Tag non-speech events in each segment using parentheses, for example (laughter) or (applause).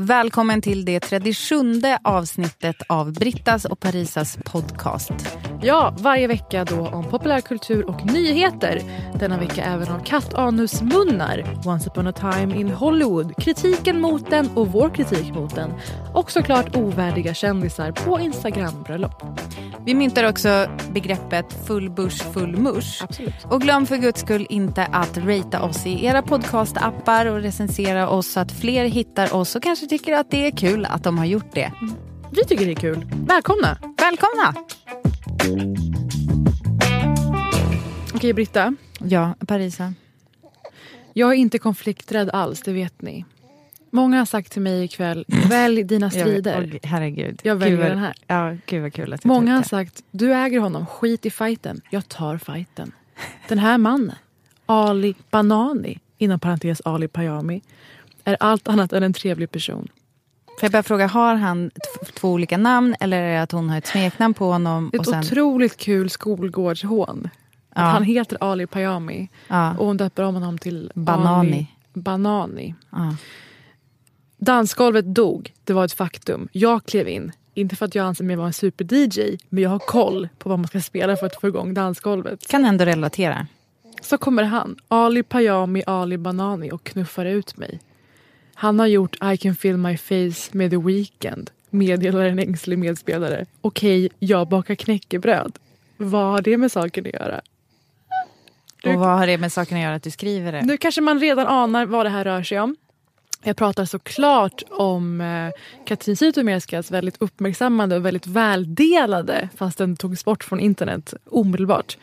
Välkommen till det 37 avsnittet av Brittas och Parisas podcast. Ja, varje vecka då om populärkultur och nyheter. Denna vecka även om kattanusmunnar, Once upon a time in Hollywood, kritiken mot den och vår kritik mot den. Och såklart ovärdiga kändisar på Instagram-bröllop. Vi myntar också begreppet full bush, full mush. Absolut. Och glöm för guds skull inte att ratea oss i era podcastappar och recensera oss så att fler hittar oss och kanske tycker att det är kul att de har gjort det. Vi tycker det är kul. Välkomna! Välkomna! Okej Britta, Ja, Parisa. jag är inte konflikträdd alls, det vet ni. Många har sagt till mig ikväll, välj dina strider. Jag, herregud. Jag väljer Gud den här. Ja, gud vad kul att du Många har sagt, du äger honom, skit i fighten. Jag tar fighten. Den här mannen, Ali Banani, inom parentes Ali Payami, är allt annat än en trevlig person. Får jag bara fråga, har han två olika namn eller är det att hon har ett smeknamn på honom? Ett och sen, otroligt kul skolgårdshån. Ja. Att han heter Ali Payami Ja. och hon döper om honom till Banani. Ali Banani. Ja. Dansgolvet dog, det var ett faktum. Jag klev in. Inte för att jag anser mig vara en super-DJ, men jag har koll på vad man ska spela för att få igång dansgolvet. Kan ändå relatera. Så kommer han, Ali Payami Ali Banani och knuffar ut mig. Han har gjort I can feel my face med The Weeknd, meddelar en ängslig medspelare. Okej, jag bakar knäckebröd. Vad har det med saken att göra? Du- Och vad har det med saken att göra att du skriver det? Nu kanske man redan anar vad det här rör sig om. Jag pratar såklart om eh, Katrin Zytomierskas väldigt uppmärksammade och väldigt väldelade, fast den togs bort från internet omedelbart.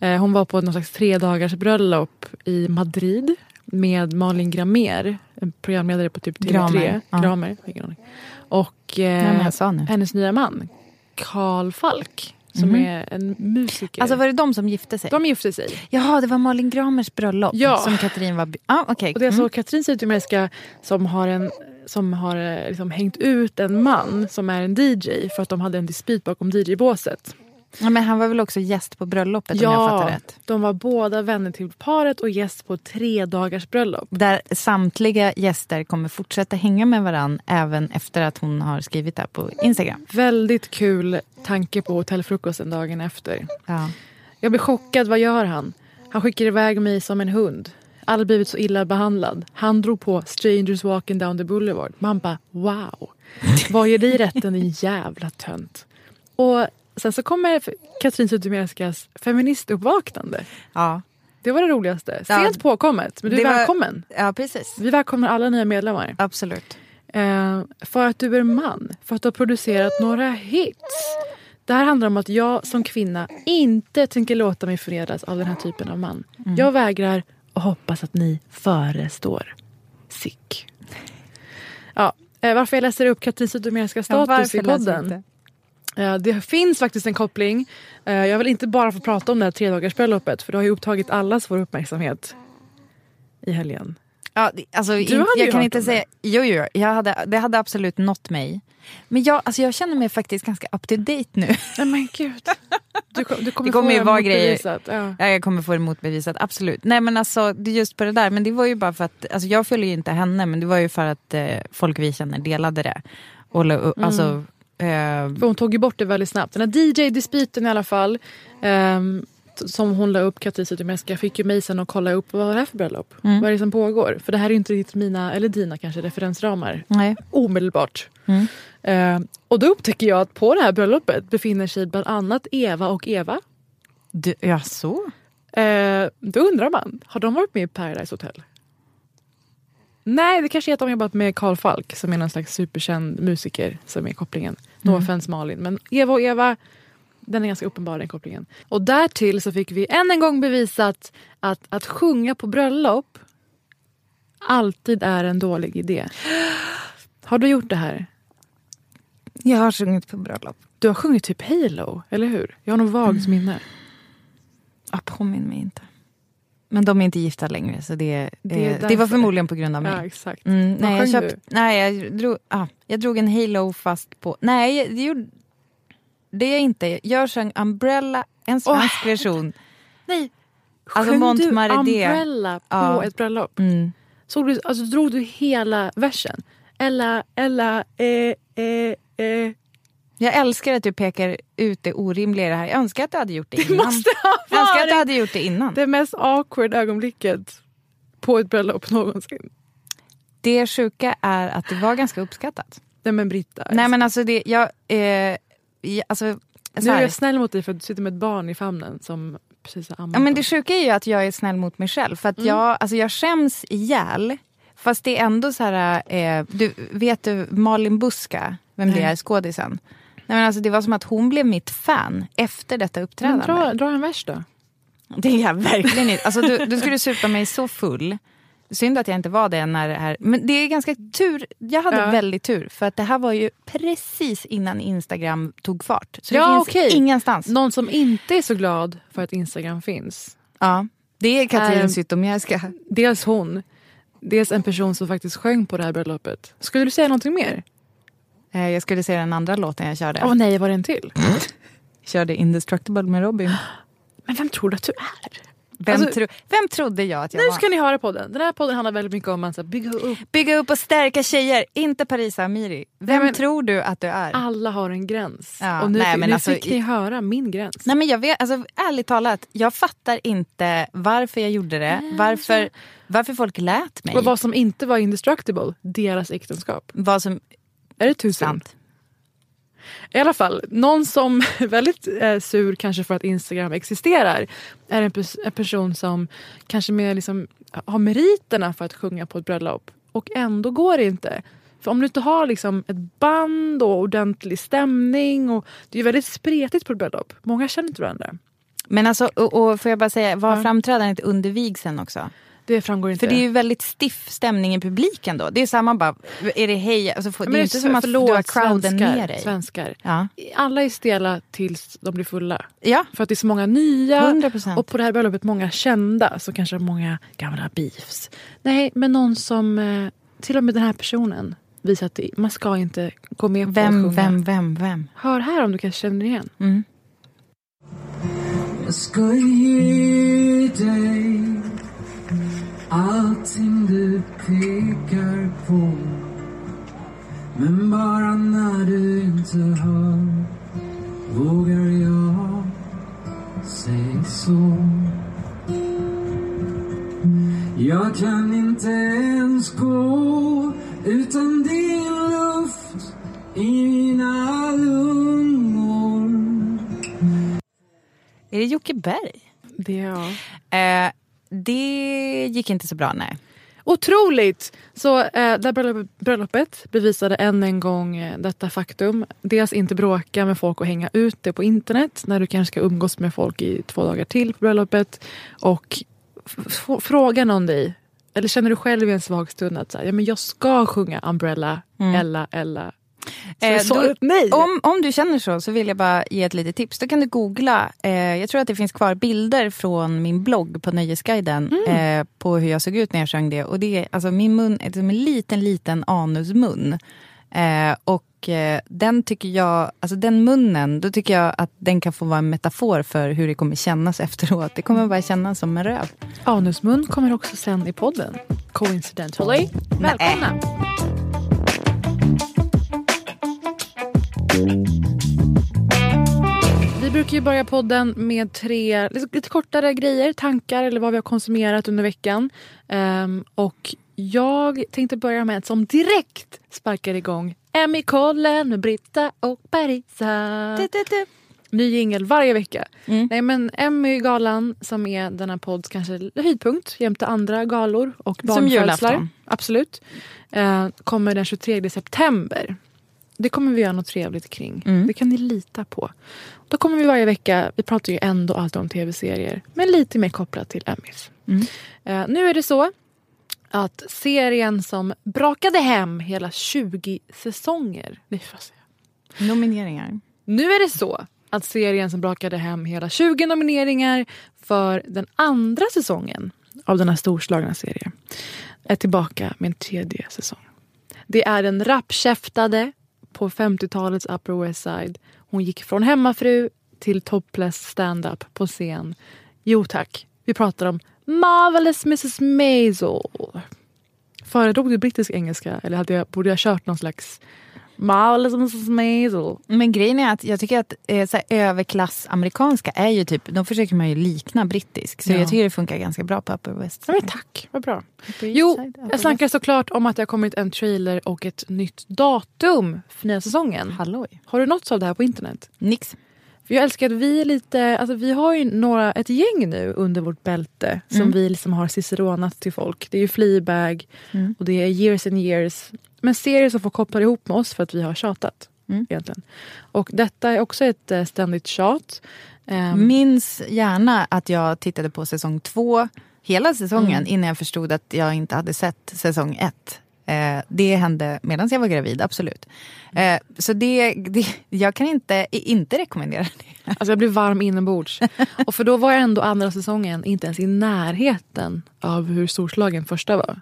Eh, hon var på någon slags tre dagars bröllop i Madrid med Malin Gramer, en programledare på typ TV3. Gramer, ja. Gramer. Och eh, nu. hennes nya man, Karl Falk, som Mhm. är en musiker. Alltså var det de som gifte sig? De gifte sig. Jaha, det var Malin Gramers bröllop Ja. som Katrin var... Ah. Och det är Mm. så Katrin Zytomierska som har, en, som har eh, liksom hängt ut en man som är en DJ för att de hade en dispyt bakom DJ-båset. Ja, men han var väl också gäst på bröllopet om jag fattar rätt? de var båda vänner till paret och gäst på tre dagars bröllop. Där samtliga gäster kommer fortsätta hänga med varann även efter att hon har skrivit det här på Instagram. Väldigt kul tanke på hotellfrukosten dagen efter. Ja. Jag blir chockad, vad gör han? Han skickar iväg mig som en hund. Aldrig blivit så illa behandlad. Han drog på Strangers walking down the boulevard. Man bara wow. Vad ger dig rätten din jävla tönt? Och sen så kommer Katrin Zytomierskas feministuppvaknande. ja. Det var det roligaste. Ja, Sent påkommet, men du är var- välkommen. Ja, precis. Vi välkomnar alla nya medlemmar. Absolut. Eh, för att du är man, för att du har producerat några hits. Det här handlar om att jag som kvinna inte tänker låta mig förnedras av den här typen av man. Mm. Jag vägrar och hoppas att ni förestår. Sick. Ja, eh, varför jag läser upp Katrin Zytomierskas Ja, status i läser du podden. Eh, Det finns faktiskt en koppling. Eh, Jag vill inte bara få prata om det här tredagarsbröllopet för det har ju upptagit allas vår uppmärksamhet i helgen. Ja, det- alltså, in, hade ju jag kan hört inte säga... Jo, jo, jag hade, det hade absolut nått mig. Men jag, alltså, jag känner mig faktiskt ganska up to date nu. Nej men gud. Du, du kommer, Det kommer få ju det vara grejer. motbevisat. Ja. Ja, jag kommer få det motbevisat, absolut. Nej men alltså, det är just på det där, men det var ju bara för att, alltså jag följer ju inte henne, men det var ju för att eh, folk vi känner delade det. Och, upp- alltså, eh, För hon tog ju bort det väldigt snabbt. Den här DJ-dispyten i alla fall. ehm, som hon la upp, Katrin Zytomierska, fick ju mig sen att kolla upp vad det här för bröllop? Mm. Vad är det som pågår? För det här är ju inte riktigt mina, eller dina kanske, referensramar. Nej. Omedelbart. Mm. Eh, och då upptäcker jag att på det här bröllopet befinner sig bland annat Eva och Eva. Du, ja, så. Eh, då undrar man, har de varit med i Paradise Hotel? Nej, det kanske är att de jobbat med Carl Falk som är någon slags superkänd musiker som är kopplingen. No offense Malin, men Eva och Eva, den är ganska uppenbar den kopplingen. Och därtill så fick vi än en gång bevisat att att sjunga på bröllop alltid är en dålig idé. Har du gjort det här? Jag har sjungit på bröllop. Du har sjungit typ Halo, eller hur? Jag har nog vagt minne. Ja, påminn mig inte. Men de är inte gifta längre, så det, Det eh, det var förmodligen på grund av mig. Ja, exakt. Mm, nej, jag köpt, nej, jag drog, ah, jag drog en Halo fast på... Nej, det gjorde det är jag inte. Jag sjöng Umbrella, en svensk version. Nej, Alltså sjöng du. Umbrella på Ja. ett bröllop? Mm. Såg du, alltså, drog du hela versen? Ella, Ella, eh, eh, eh. Jag älskar att du pekar ut det orimliga i det här. Jag önskar att du hade gjort det Det innan. måste ha jag önskar att du varit hade gjort det innan. det mest awkward ögonblicket på ett bröllop någonsin. Det sjuka är att det var ganska uppskattat. Nej men Britta. Nej men alltså det, jag... Eh, ja, alltså, så nu är jag snäll mot dig för att du sitter med ett barn i famnen som precis har ammat. Ja, men det sjuka är ju att jag är snäll mot mig själv. För att Mm. jag, alltså jag skäms ihjäl. Fast det är ändå så här... Eh, du, vet du Malin Buska? Vem det Nej. är, skådisen? Nej, men alltså, det var som att hon blev mitt fan efter detta men uppträdande. dra, dra en vers då. Det är jag verkligen inte. Alltså, du, du skulle supa mig så full. Synd att jag inte var det när det här... Men det är ganska tur. Jag hade Ja. väldigt tur. För att det här var ju precis innan Instagram tog fart. Så Ja, det finns okej. ingenstans. Någon som inte är så glad för att Instagram finns. Ja, det är Katrin Ehm, Zytomierska. Dels hon, dels en person som faktiskt sjöng på det här bröllopet. Skulle du säga någonting mer? Eh, Jag skulle säga den andra låten jag körde. Åh nej, var det en till? körde Indestructible med Robin. (gasps) Men vem tror du att du är? Vem, Alltså- tro, vem trodde jag att jag Nu var? ska ni höra podden. Den här podden handlar väldigt mycket om att bygga upp. Bygga upp och stärka tjejer, inte Parisa Amiri. Vem Nej, men- tror du att du är? Alla har en gräns. Ja, och nu, nej, nu alltså, fick ni höra min gräns. Nej men jag vet, alltså ärligt talat, jag fattar inte varför jag gjorde det. Varför, varför folk lät mig. Och vad som inte var indestructible, deras äktenskap. Vad som Är det tusen? sant. I alla fall, någon som är (laughs) väldigt eh, sur kanske för att Instagram existerar är en, pers- en person som kanske mer liksom har meriterna för att sjunga på ett bröllop och ändå går det inte. För om du inte har liksom ett band och ordentlig stämning och det är väldigt spretigt på ett bröllop. Många känner inte varandra. Men alltså, och, och får jag bara säga, var Ja. framträdandet under vigseln också? Det framgår inte. För det är ju väldigt stiff stämning i publiken då. Det är samma bara, är det hej, alltså, får- det är ju inte som att förlåt, du har crowden svenskar, med dig. Svenskar. Ja. Alla är stela tills de blir fulla. ja, För att det är så många nya 100%. och på det här bröllopet många kända så kanske många gamla beefs. Nej, men någon som eh, till och med den här personen visar att man ska inte gå med på att vem, sjunga. vem, vem, vem? Hör här om du kanske känner igen. Mm. Jag ska ge dig allting du pekar på Men bara när du inte hör vågar jag säga så Jag kan inte ens gå utan din luft i mina lungor Är det Jocke Berg? Det, ja. Eh, det gick inte så bra, nej. Otroligt! Så eh, det här bröllopet, bevisade än en gång eh, detta faktum. Dels inte bråka med folk och hänga ute på internet när du kanske ska umgås med folk i två dagar till på bröllopet. Och fråga någon dig, eller känner du själv i en svag stund att så här, ja, men jag ska sjunga Umbrella, Ella, Ella. Så Eh, då- nej. Om, om du känner så, så vill jag bara ge ett litet tips. Då kan du googla. Eh, jag tror att det finns kvar bilder från min blogg på Nöjesguiden Mm. eh, på hur jag såg ut när jag sjöng det. Och det är, alltså, min mun är som en liten, liten anusmun. Eh, och eh, den tycker jag, alltså den munnen, då tycker jag att den kan få vara en metafor för hur det kommer kännas efteråt. Det kommer bara kännas som en röv. Anusmun kommer också sen i podden. Coincidentally. Välkomna! Vi brukar ju börja podden med tre lite, kortare grejer, tankar eller vad vi har konsumerat under veckan. Ehm, och jag tänkte börja med ett som direkt sparkar igång Emmy-kollen med Britta och Parisa. Ny jingel varje vecka. Mm. Nej men Emmy-galan som är denna podds kanske höjdpunkt jämte andra galor och Som barnfödslar. Absolut. Eh, kommer den 23 september. Det kommer vi göra något trevligt kring. Mm. Det kan ni lita på. Då kommer vi varje vecka, vi pratar ju ändå alltid om tv-serier, men lite mer kopplat till Emmys. Mm. Eh, nu är det så att serien som brakade hem hela 20 säsonger. Nej, vad säger? Nomineringar. Nu är det så att serien som brakade hem hela 20 nomineringar för den andra säsongen av denna storslagna serie är tillbaka med en tredje säsong. Det är den rappkäftade på 50-talets Upper West Side. Hon gick från hemmafru till topless stand-up på scen. Jo tack, vi pratar om Marvelous Mrs Maisel. Föredrog du brittisk engelska eller hade jag, borde jag kört någon slags Marvelous Mrs Maisel? Men grejen är att jag tycker att eh, så här, överklass amerikanska är ju typ, de försöker man ju likna brittisk. Så Ja. jag tycker det funkar ganska bra på Upper West Ja, men tack, vad bra. Jo, Side, jag snackar såklart om att det har kommit en trailer och ett nytt datum för nya säsongen. Halloj. Har du nåtts av det här på internet? Nix. För jag älskar att vi är lite, alltså vi har ju några, ett gäng nu under vårt bälte som Mm. vi liksom har ciceronat till folk. Det är ju Fleabag Mm. och det är Years and Years. Men serier som får koppla ihop med oss för att vi har tjatat. Mm. Egentligen. Och detta är också ett eh, ständigt tjat. Ehm, Minns gärna att jag tittade på säsong två hela säsongen Mm. innan jag förstod att jag inte hade sett säsong ett. Eh, det hände medan jag var gravid, absolut. Eh, så det, det, jag kan inte, inte rekommendera det. Alltså jag blev varm inombords. och för då var jag ändå andra säsongen inte ens i närheten av hur storslagen första var.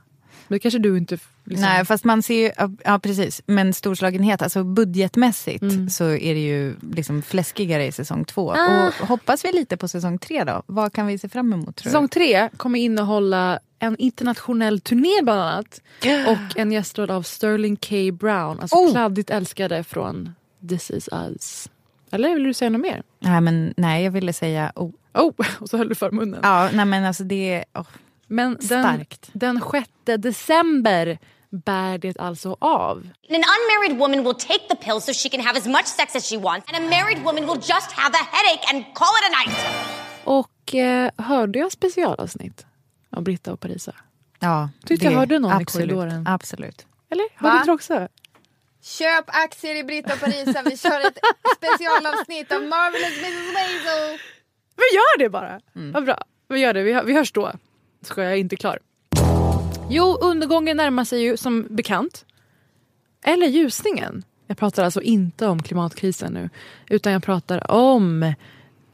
Det kanske du inte... Liksom, Nej, fast man ser ju, ja, precis, men storslagenhet, alltså budgetmässigt Mm. så är det ju liksom fläskigare i säsong två. Ah. Och hoppas vi lite på säsong tre då? Vad kan vi se fram emot tror Säsong tre kommer innehålla en internationell turné bland annat. Och en gästroll av Sterling K. Brown. Alltså Oh! kladdigt älskade från This is us. Eller vill du säga något mer? Nej, men nej, jag ville säga, oh, Oh, (laughs) och så höll du för munnen. ja, nej men alltså det är, oh, Men den, starkt. den 6 december bär det alltså av. An unmarried woman will take the pill so she can have as much sex as she wants, and a married woman will just have a headache and call it a night. Och eh, hörde jag specialavsnitt av Britta och Parisa? Ja, Tyckte jag hörde någon i absolut, korridoren. Absolut. Eller? Va? Hörde du också? Köp aktier i Britta och Parisa, vi kör ett (laughs) specialavsnitt av Marvelous Mrs Maisel. Vi gör det bara! Mm. Vad bra. Vi gör det. Vi hörs då. Ska jag är inte klar. Jo, undergången närmar sig ju som bekant. Eller ljusningen. Jag pratar alltså inte om klimatkrisen nu. Utan jag pratar om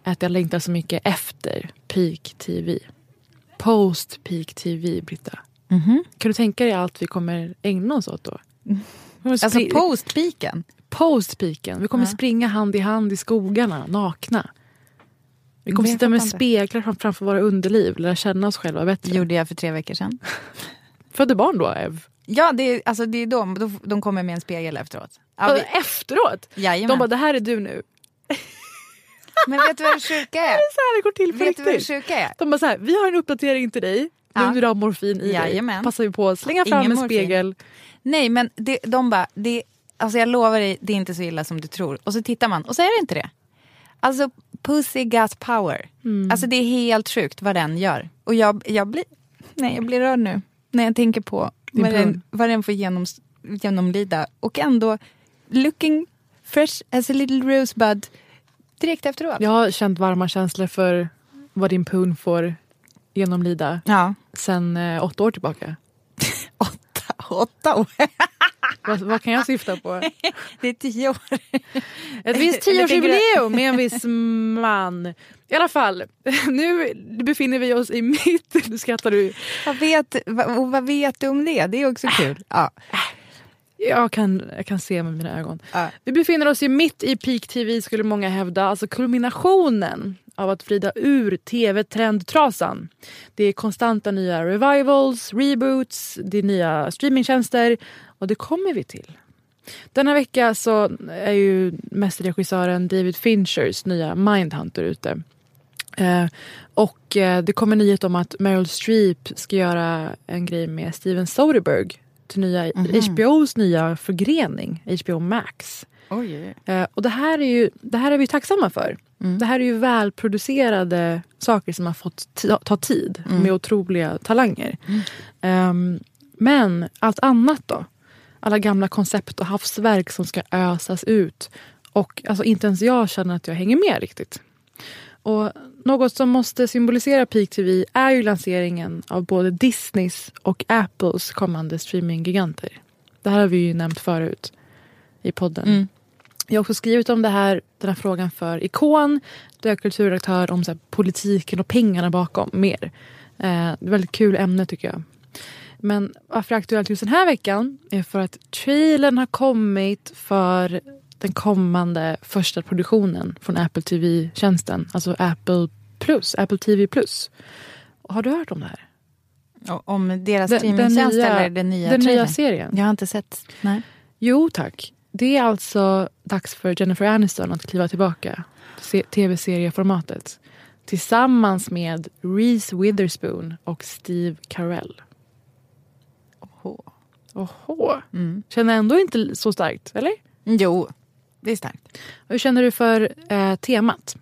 att jag längtar så mycket efter peak TV. Post peak TV, Britta. Kan du tänka dig allt vi kommer ägna oss åt då? (laughs) Alltså Spri- postpiken. Post-peaken. Vi kommer springa hand i hand i skogarna, nakna. Vi kommer sitta med speglar fram- framför våra underliv, lära känna oss själva bättre. gjorde jag för tre veckor sedan. (laughs) Födde barn då, Ev? Ja, det är, alltså, det är de. de. De kommer med en spegel efteråt. Ja, Ja, vi, Efteråt? Jajamän. De bara, det här är du nu. (laughs) men vet du vad det sjuka (laughs) är? Så här det går till på Vet du vad det sjuka är? De bara så här, vi har en uppdatering till dig. Ja. Nu när du har morfin i dig. Jajamän. Passar vi på att slänga fram Ingen en morfin. spegel. Nej, men det, de bara, det, alltså jag lovar dig, det är inte så illa som du tror. Och så tittar man och så är det inte det. Alltså, pussy got power. Alltså det är helt sjukt vad den gör. Och jag, jag, blir, nej, jag blir rörd nu när jag tänker på vad den, vad den får genom, genomlida. Och ändå looking fresh as a little rosebud direkt efteråt. Jag har känt varma känslor för vad din pung får genomlida Ja. sen eh, åtta år tillbaka. (laughs) Åtta, åtta år. (laughs) Vad, vad kan jag syfta på? (laughs) Det är tio år. Ett visst tioårsjubileum med en viss man. I alla fall, (laughs) nu befinner vi oss i mitt... (laughs) Nu skrattar du. Vad vet, vad, vad vet du om det? Det är också kul. Ja. Jag kan, jag kan se med mina ögon. Ja. Vi befinner oss ju mitt i peak TV skulle många hävda. Alltså kulminationen av att vrida ur tv-trendtrasan. Det är konstanta nya revivals, reboots, det är nya streamingtjänster och det kommer vi till. Denna vecka så är ju mästerregissören David Finchers nya Mindhunter ute. Eh, och eh, det kommer nyhet om att Meryl Streep ska göra en grej med Steven Soderbergh till nya, HBOs nya förgrening, HBO Max. Oj. Eh, och det här är ju det här är vi tacksamma för. Det här är ju välproducerade saker som har fått ta tid med otroliga talanger. Ehm, men allt annat då? Alla gamla koncept och havsverk som ska ösas ut. Och alltså, inte ens jag känner att jag hänger med riktigt. Och något som måste symbolisera Peak TV är ju lanseringen av både Disneys och Apples kommande streaminggiganter. Det här har vi ju nämnt förut i podden. Jag har också skrivit om det här, den här frågan för Ikon där jag är kulturredaktör om så här, politiken och pengarna bakom mer. Eh, väldigt kul ämne tycker jag. Men varför aktuellt just den här veckan är för att trailern har kommit för den kommande första produktionen från Apple TV-tjänsten. Alltså Apple Plus, Apple TV Plus. Har du hört om det här? Om deras Den- den streamingtjänst nya- eller den nya den nya trailern? serien. Jag har inte sett. Nej. Jo tack. Det är alltså dags för Jennifer Aniston att kliva tillbaka till se- tv-serieformatet. Tillsammans med Reese Witherspoon och Steve Carell. Oho. Oho. Känner ändå inte så starkt, eller? Jo, det är starkt. Hur känner du för eh, temat?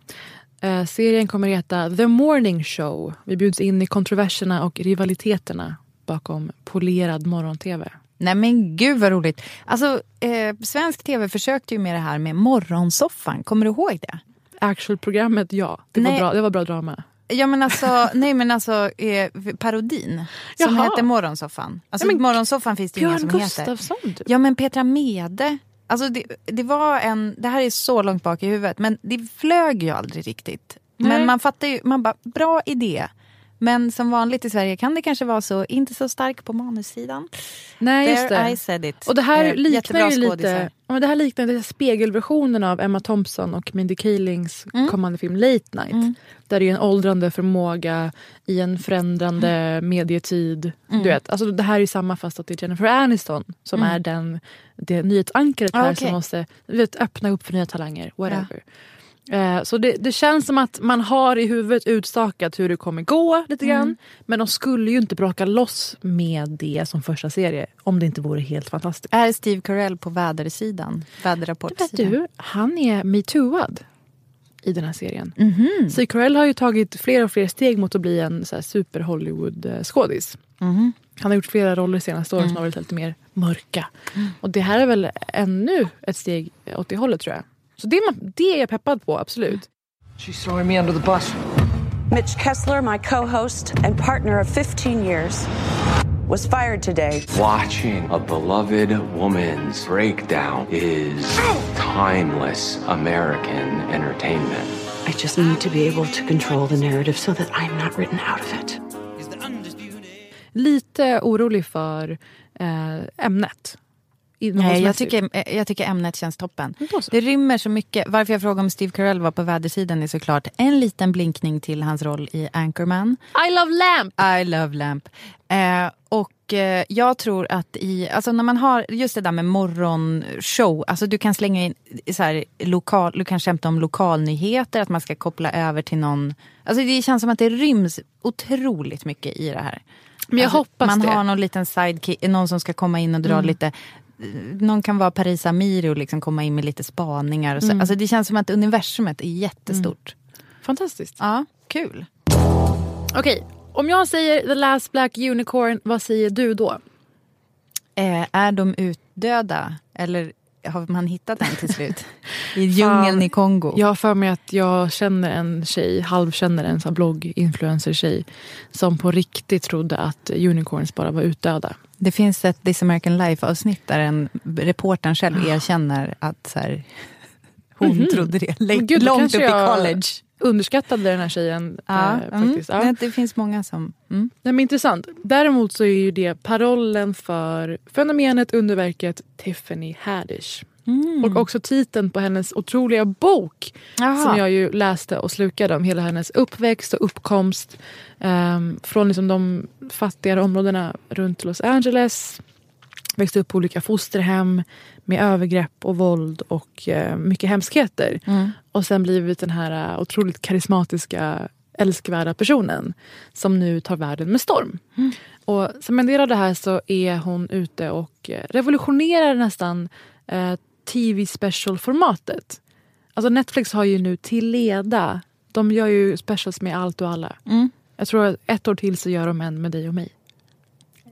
Eh, serien kommer att heta The Morning Show. Vi bjuds in i kontroverserna och rivaliteterna bakom polerad morgon-tv. Nej men gud vad roligt. Alltså, eh, svensk tv försökte ju med det här med morgonsoffan. Kommer du ihåg det? Actual-programmet, ja. Det var, bra, det var bra drama. Ja men alltså, (laughs) nej men alltså eh, parodin som Jaha. hette Morgonsoffan. Alltså Ja, men Morgonsoffan finns det ju ingen som Gustafsson, heter. typ. Ja men Petra Mede. Alltså det, det var en, det här är så långt bak i huvudet men det flög ju aldrig riktigt. Nej. Men man fattar ju, man bara, bra idé. Men som vanligt i Sverige kan det kanske vara så, inte så stark på manussidan. Nej, just det. I said it. Och det här Eh, liknar ju lite ja, men det här liknar lite spegelversionen av Emma Thompson och Mindy Kalings Mm. kommande film Late Night. Där det är en åldrande förmåga i en förändrande Mm. medietid. Du vet, alltså det här är samma fast att det är Jennifer Aniston som är den, det nyhetsankaret Ah, här okej. som måste vet, öppna upp för nya talanger. Whatever. Eh, Så det, det känns som att man har i huvudet utstakat hur det kommer gå lite grann. Mm. Men de skulle ju inte bråka loss med det som första serie om det inte vore helt fantastiskt. Är Steve Carell på vädersidan? Väderrapportsidan? du, han är metooad i den här serien. Mhm. Steve Carell har ju tagit fler och fler steg mot att bli en så super Hollywood-skådis. Mhm. Han har gjort flera roller de senaste åren som har varit lite mer mörka. Och det här är väl ännu ett steg åt det hållet tror jag. Så det det är jag peppad på, absolut. She's throwing me under the bus. Mitch Kessler, my co host and partner of 15 years, was fired today. Watching a beloved woman's breakdown is timeless American entertainment. I just need to be able to control the narrative so that I'm not written out of it. Lite orolig för eh, ämnet. Nej, jag tycker, eh, jag tycker ämnet känns toppen. Det rymmer så mycket. Varför jag frågar om Steve Carell var på vädersidan är såklart en liten blinkning till hans roll i Anchorman. I love lamp! I love lamp. Eh, och eh, jag tror att i, alltså när man har just det där med morgonshow, alltså du kan slänga in så här, lokal, du kan skämta om lokalnyheter, att man ska koppla över till någon. Alltså det känns som att det ryms otroligt mycket i det här. Men jag alltså, hoppas man det. har någon liten sidekick, någon som ska komma in och dra lite någon kan vara Paris Amiri och liksom komma in med lite spaningar. Och så. Alltså det känns som att universumet är jättestort. Fantastiskt. Ja, kul. Okej, om jag säger The Last Black Unicorn, vad säger du då? Eh, är de utdöda? Eller har man hittat den till slut? (laughs) I djungeln i Kongo? Jag har för mig att jag känner en tjej, halvkänner en blogg-influencer-tjej som på riktigt trodde att unicorns bara var utdöda. Det finns ett This American Life-avsnitt där en reportern själv erkänner att så här, (laughs) hon trodde det. Långt gud, långt upp i college. Underskattade den här tjejen Ja, eh, mm. faktiskt. Ja. Det finns många som... Mm. Nej, men intressant. Däremot så är ju det parollen för fenomenet underverket Tiffany Haddish. Och också titeln på hennes otroliga bok Jaha. som jag ju läste och slukade om hela hennes uppväxt och uppkomst. ehm, från liksom de fattigare områdena runt Los Angeles växt upp på olika fosterhem med övergrepp och våld och eh, mycket hemskheter. Mm. Och sen blivit den här eh, otroligt karismatiska, älskvärda personen som nu tar världen med storm. Och som en del av det här så är hon ute och eh, revolutionerar nästan eh, tv-special-formatet. Alltså Netflix har ju nu till leda, de gör ju specials med allt och alla. Mm. Jag tror att ett år till så gör de en med dig och mig.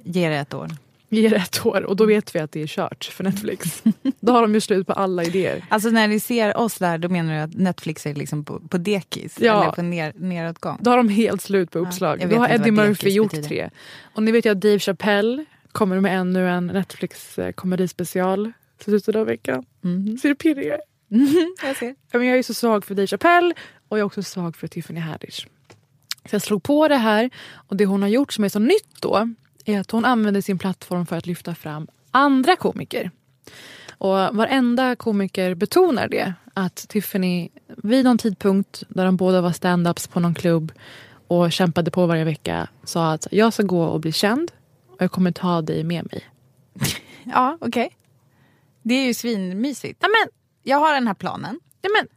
Ge det ett år. Ge det ett år och då vet vi att det är kört för Netflix. (laughs) då har de ju slut på alla idéer. Alltså när ni ser oss där, då menar du att Netflix är liksom på, på dekis? Ja. Eller på ner, neråtgång? Då har de helt slut på uppslag. vet då har Eddie Murphy gjort betyder. tre. Och ni vet ju att Dave Chappelle kommer med ännu en Netflix eh, komedispecial slutet av veckan. (laughs) Ser du pirrig jag är? jag ser. Jag är så svag för Dave Chappelle och jag är också svag för Tiffany Haddish. Så jag slog på det här och det hon har gjort som är så nytt då är att hon använder sin plattform för att lyfta fram andra komiker. Och varenda komiker betonar det. Att Tiffany vid någon tidpunkt där de båda var stand-ups på någon klubb och kämpade på varje vecka sa att jag ska gå och bli känd och jag kommer ta dig med mig. (laughs) Ja, okej. Det är ju svinmysigt. Ja, men, Jag har den här planen. ja, men,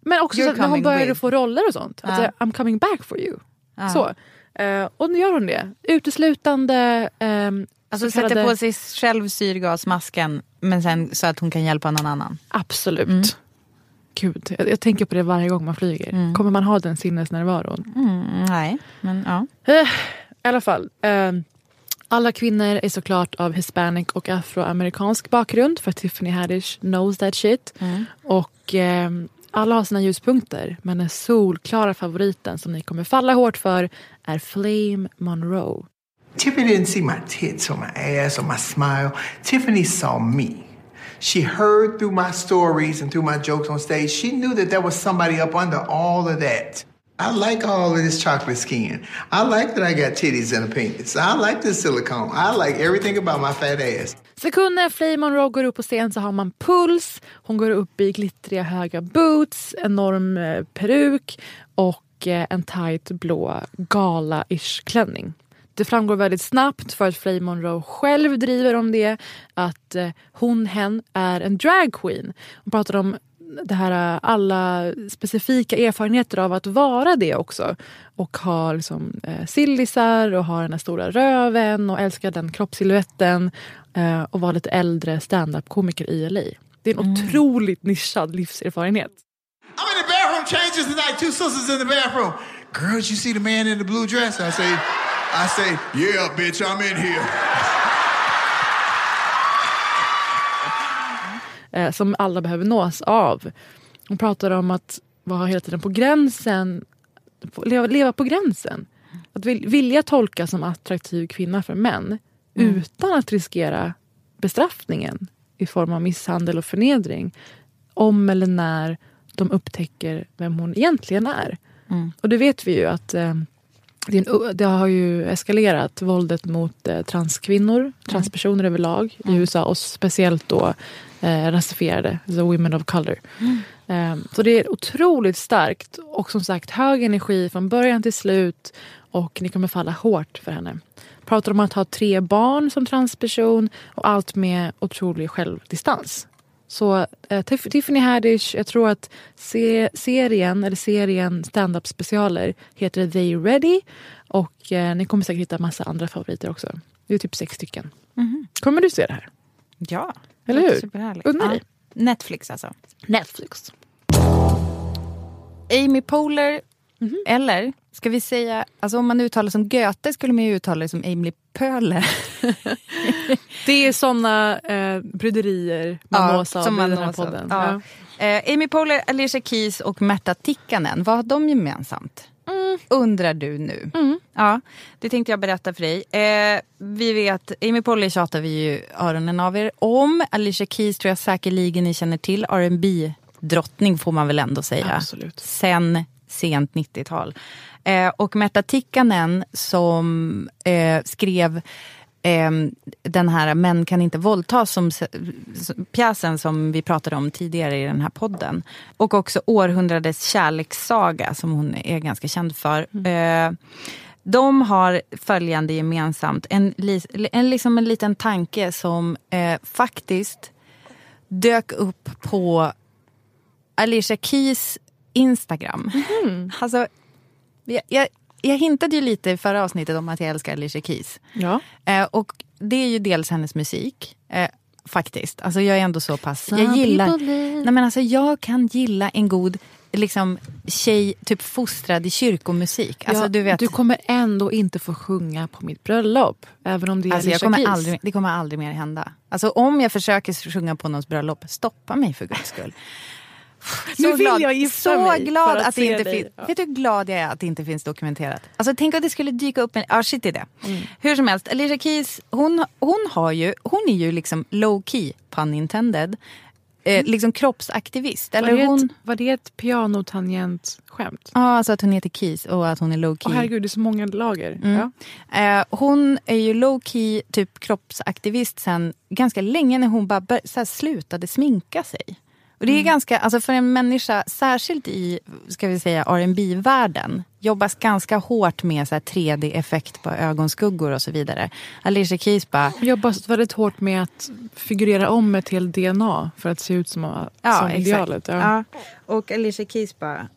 men också You're så att när hon började with. få roller och sånt. Att säga, I'm coming back for you. Ja. Så. Eh, och nu gör hon det. Uteslutande ehm, Alltså så kallade- sätter på sig själv syrgasmasken men sen så att hon kan hjälpa någon annan. Absolut. Mm. Gud, jag, jag tänker på det varje gång man flyger. Kommer man ha den sinnesnärvaron? Mm, nej, men ja. Eh, I alla fall. Eh, alla kvinnor är såklart av hispanic och afroamerikansk bakgrund för Tiffany Haddish knows that shit. Och eh, alla har sina ljuspunkter men den solklara favoriten som ni kommer falla hårt för är Flame Monroe. Tiffany didn't see my tits or my ass or my smile. Tiffany saw me. She heard through my stories and through my jokes on stage. She knew that there was somebody up under all of that. I like all of this chocolate skin. I like that I got titties and a penis. I like this silicone. I like everything about my fat ass. Sekunder Flame Monroe går upp på scen så har man puls. Hon går upp i glittriga höga boots, enorm eh, peruk och eh, en tight blå gala-ish klänning. Det framgår väldigt snabbt för att Flame Monroe själv driver om det att eh, hon, hen, är en drag queen. Hon pratar om det här, alla specifika erfarenheter av att vara det också. Och ha liksom, eh, sillisar och ha den här stora röven och älskar den kroppssilhuetten. Eh, och vara lite äldre stand-up-komiker i LA. Det är en otroligt nischad livserfarenhet. I'm in the bathroom changes tonight. Two sisters in the bathroom. Girls, you see the man in the blue dress? I say, I say, yeah, bitch, I'm in here. (laughs) eh, som alla behöver nås av. Hon pratar om att vara hela tiden på gränsen, leva, leva på gränsen. Att vil, vilja tolka som attraktiv kvinna för män utan att riskera bestraffningen i form av misshandel och förnedring om eller när de upptäcker vem hon egentligen är. Och det vet vi ju att eh, det, har ju eskalerat våldet mot eh, transkvinnor, transpersoner överlag i USA och speciellt då eh, rasifierade, alltså women of color. Eh, så det är otroligt starkt och som sagt hög energi från början till slut och ni kommer falla hårt för henne. Pratar om att ha tre barn som transperson och allt med otrolig självdistans. Så eh, Tiff- Tiffany Haddish, jag tror att se- serien, eller serien stand-up specialer heter They Ready. Och eh, ni kommer säkert hitta massa andra favoriter också. Det är typ sex stycken. Kommer du se det här? Ja, Eller hur? Unna Ja. dig. Netflix alltså. Netflix. Amy Poehler, Mhm. eller ska vi säga, alltså om man uttalar som Goethe skulle man ju uttala det som Amy Pöhler. (laughs) Det är såna eh, bryderier man nås av i den här podden. Ja. Eh, Amy Poehler, Alicia Keys och Märta Tikkanen, vad har de gemensamt? Undrar du nu. Ja, det tänkte jag berätta för dig. Eh, vi vet, Amy Poehler tjatar vi ju öronen av er om. Alicia Keys tror jag säkerligen ni känner till. R&B drottning får man väl ändå säga. Absolut. Sen sent 90-tal. Eh, och Märta Tikkanen som eh, skrev ehm, den här Män kan inte våldtas, som, s- pjäsen som vi pratade om tidigare i den här podden. Och också Århundradets kärlekssaga som hon är ganska känd för. Eh, De har följande gemensamt. En, en, liksom en liten tanke som eh, faktiskt dök upp på Alicia Keys Instagram. Alltså, jag, jag, jag hintade ju lite i förra avsnittet om att jag älskar Alicia Keys. Ja. Eh, och det är ju dels hennes musik. Eh, faktiskt. Alltså jag är ändå så pass... Some jag gillar... Nej men alltså jag kan gilla en god liksom, tjej typ fostrad i kyrkomusik. Alltså, ja, du, vet, du kommer ändå inte få sjunga på mitt bröllop. Även om det är alltså, jag kommer aldrig, det kommer aldrig mer hända. Alltså om jag försöker sjunga på någons bröllop, stoppa mig för guds skull. Nu vill jag gifta så mig glad att att, det inte finns. Ja. Vet du hur glad jag är att det inte finns dokumenterat? Alltså tänk att det skulle dyka upp en... Ja, shit i det. Mm. Hur som helst, Alicia Keys, hon, hon har ju... Hon är ju liksom low key, pun intended. Eh, liksom kroppsaktivist. Eller var, det hon... ett, var det ett pianotangent-skämt? Ja, alltså att hon heter Keys och att hon är low key. Åh herregud, det är så många lager. Mm. Ja. Eh, hon är ju low key typ kroppsaktivist sen ganska länge när hon bara bör, så slutade sminka sig. Och det är ganska, alltså för en människa, särskilt i ska vi säga rb världen jobbas ganska hårt med så här 3D-effekt på ögonskuggor och så vidare. Alicia Keys bara, Jag jobbar väldigt hårt med att figurera om ett helt DNA för att se ut som, som exakt. idealet. Ja. Ja. Och Alicia Keys bara...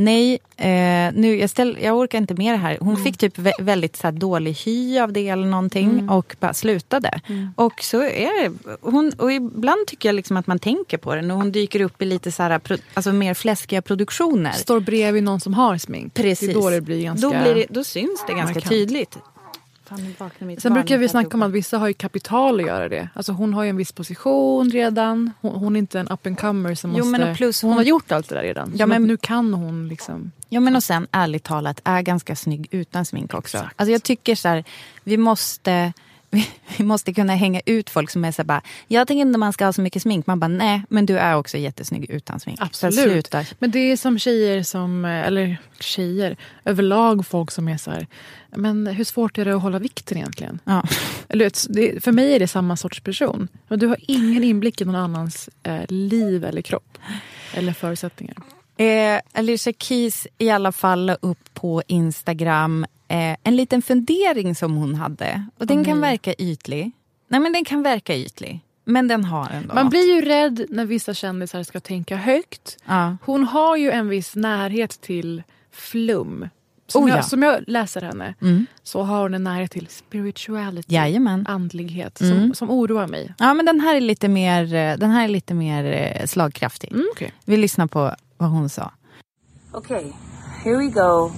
Nej, eh, nu, jag, ställ, jag orkar inte med det här. Hon fick typ vä- väldigt så här, dålig hy av det eller någonting och bara slutade. Och så är det. Hon, och ibland tycker jag liksom att man tänker på det när hon dyker upp i lite så här, pro, alltså mer fläskiga produktioner. Står bredvid någon som har smink. Precis. Det då det blir ganska... då, blir det, då syns det ganska tydligt. Fan, nu vaknar mitt Sen brukar vi snacka om att vissa har ju kapital att göra det. Alltså hon har ju en viss position redan. Hon, hon är inte en up and comer som Jo, måste... plus hon, hon- har gjort allt det där redan. Ja, men- nu kan hon liksom... Ja men och sen ärligt talat är ganska snygg utan smink också. Alltså jag tycker så här, vi måste, (laughs) vi, måste kunna hänga ut folk som är så bara, jag tänker inte man ska ha så mycket smink. Man bara nej, men du är också jättesnygg utan smink. Absolut. Men det är som tjejer som, eller tjejer, överlag folk som är så här, men hur svårt är det att hålla vikten egentligen? Ja. Eller, för mig är det samma sorts person. Men du har ingen inblick i någon annans eh, liv eller kropp. Eller förutsättningar. Eh, Alicia Keys i alla fall upp på Instagram eh, en liten fundering som hon hade. Och den Åh, kan verka ytlig. Nej men den kan verka ytlig. Men den har ändå Man något. blir ju rädd när vissa kändisar ska tänka högt. Ja. Hon har ju en viss närhet till flum. Som, Oh, jag, ja. som jag läser henne Mm. så har hon en närhet till spirituality, Jajamän. andlighet, Mm. som, som oroar mig. Ja men den här är lite mer, eh, den här är lite mer eh, slagkraftig. Mm, okej. Vi lyssnar på vad hon sa. Okay, here we go.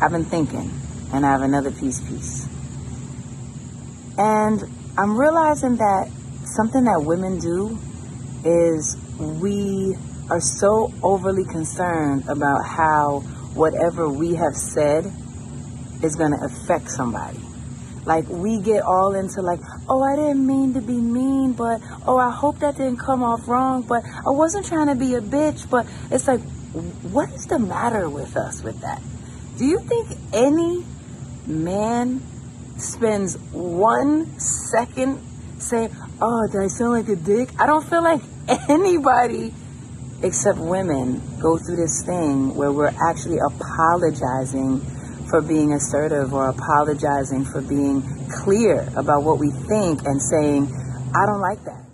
I've been thinking, and I have another piece, piece. And I'm realizing that something that women do is we are so overly concerned about how whatever we have said is going to affect somebody. Like we get all into like, oh, I didn't mean to be mean, but oh, I hope that didn't come off wrong, but I wasn't trying to be a bitch, but it's like, what is the matter with us with that? Do you think any man spends one second saying, oh, did I sound like a dick? I don't feel like anybody except women go through this thing where we're actually apologizing for being assertive or apologizing for being clear about what we think and saying, I don't like that.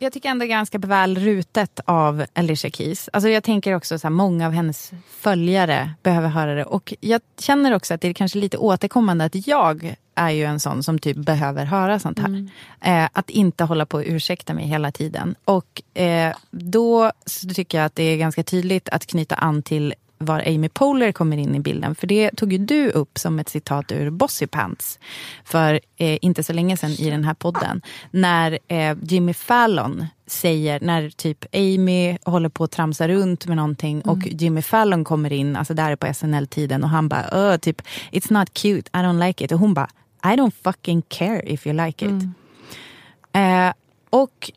Jag tycker ändå ganska väl rutet av Alicia Keys. Alltså jag tänker också så här, många av hennes följare behöver höra det. Och jag känner också att det är kanske lite återkommande att jag är ju en sån som typ behöver höra sånt här. Eh, att inte hålla på och ursäkta mig hela tiden. Och eh, då tycker jag att det är ganska tydligt att knyta an till var Amy Poehler kommer in i bilden. För det tog ju du upp som ett citat ur Bossy Pants för eh, inte så länge sedan i den här podden. När eh, Jimmy Fallon säger, när typ Amy håller på att tramsa runt med någonting och Jimmy Fallon kommer in, alltså där är på SNL-tiden och han bara, "Öh, typ, it's not cute, I don't like it. Och hon bara, I don't fucking care if you like it. Eh, och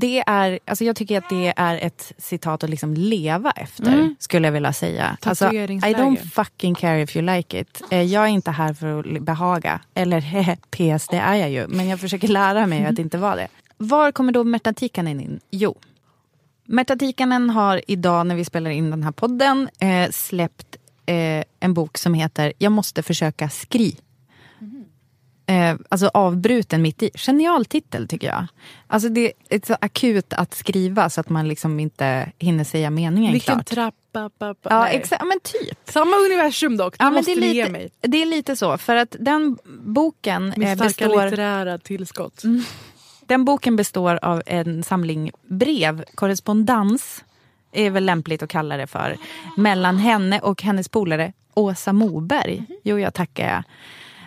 det är, alltså jag tycker att det är ett citat att liksom leva efter, Mm. skulle jag vilja säga. Alltså, I don't fucking care if you like it. Eh, Jag är inte här för att behaga. Eller (laughs) PS, det är jag ju. Men jag försöker lära mig att inte vara det. Var kommer då Märta Tikkanen in? Jo, Märta Tikkanen har idag när vi spelar in den här podden eh, släppt eh, en bok som heter Jag måste försöka skri. Eh, alltså avbruten mitt i. Genial titel tycker jag. Alltså det är så akut att skriva så att man liksom inte hinner säga meningen Vilken klart. trappa, pappa. Ja, exakt. Men typ. Samma universum dock. Du Ja, måste det, är ge lite, mig. det är lite så. För att den boken Min eh, starka består... Mm. litterära tillskott. Den boken består av en samling brev, korrespondens är väl lämpligt att kalla det för, mellan henne och hennes polare Åsa Moberg. Jo, jag tackar jag.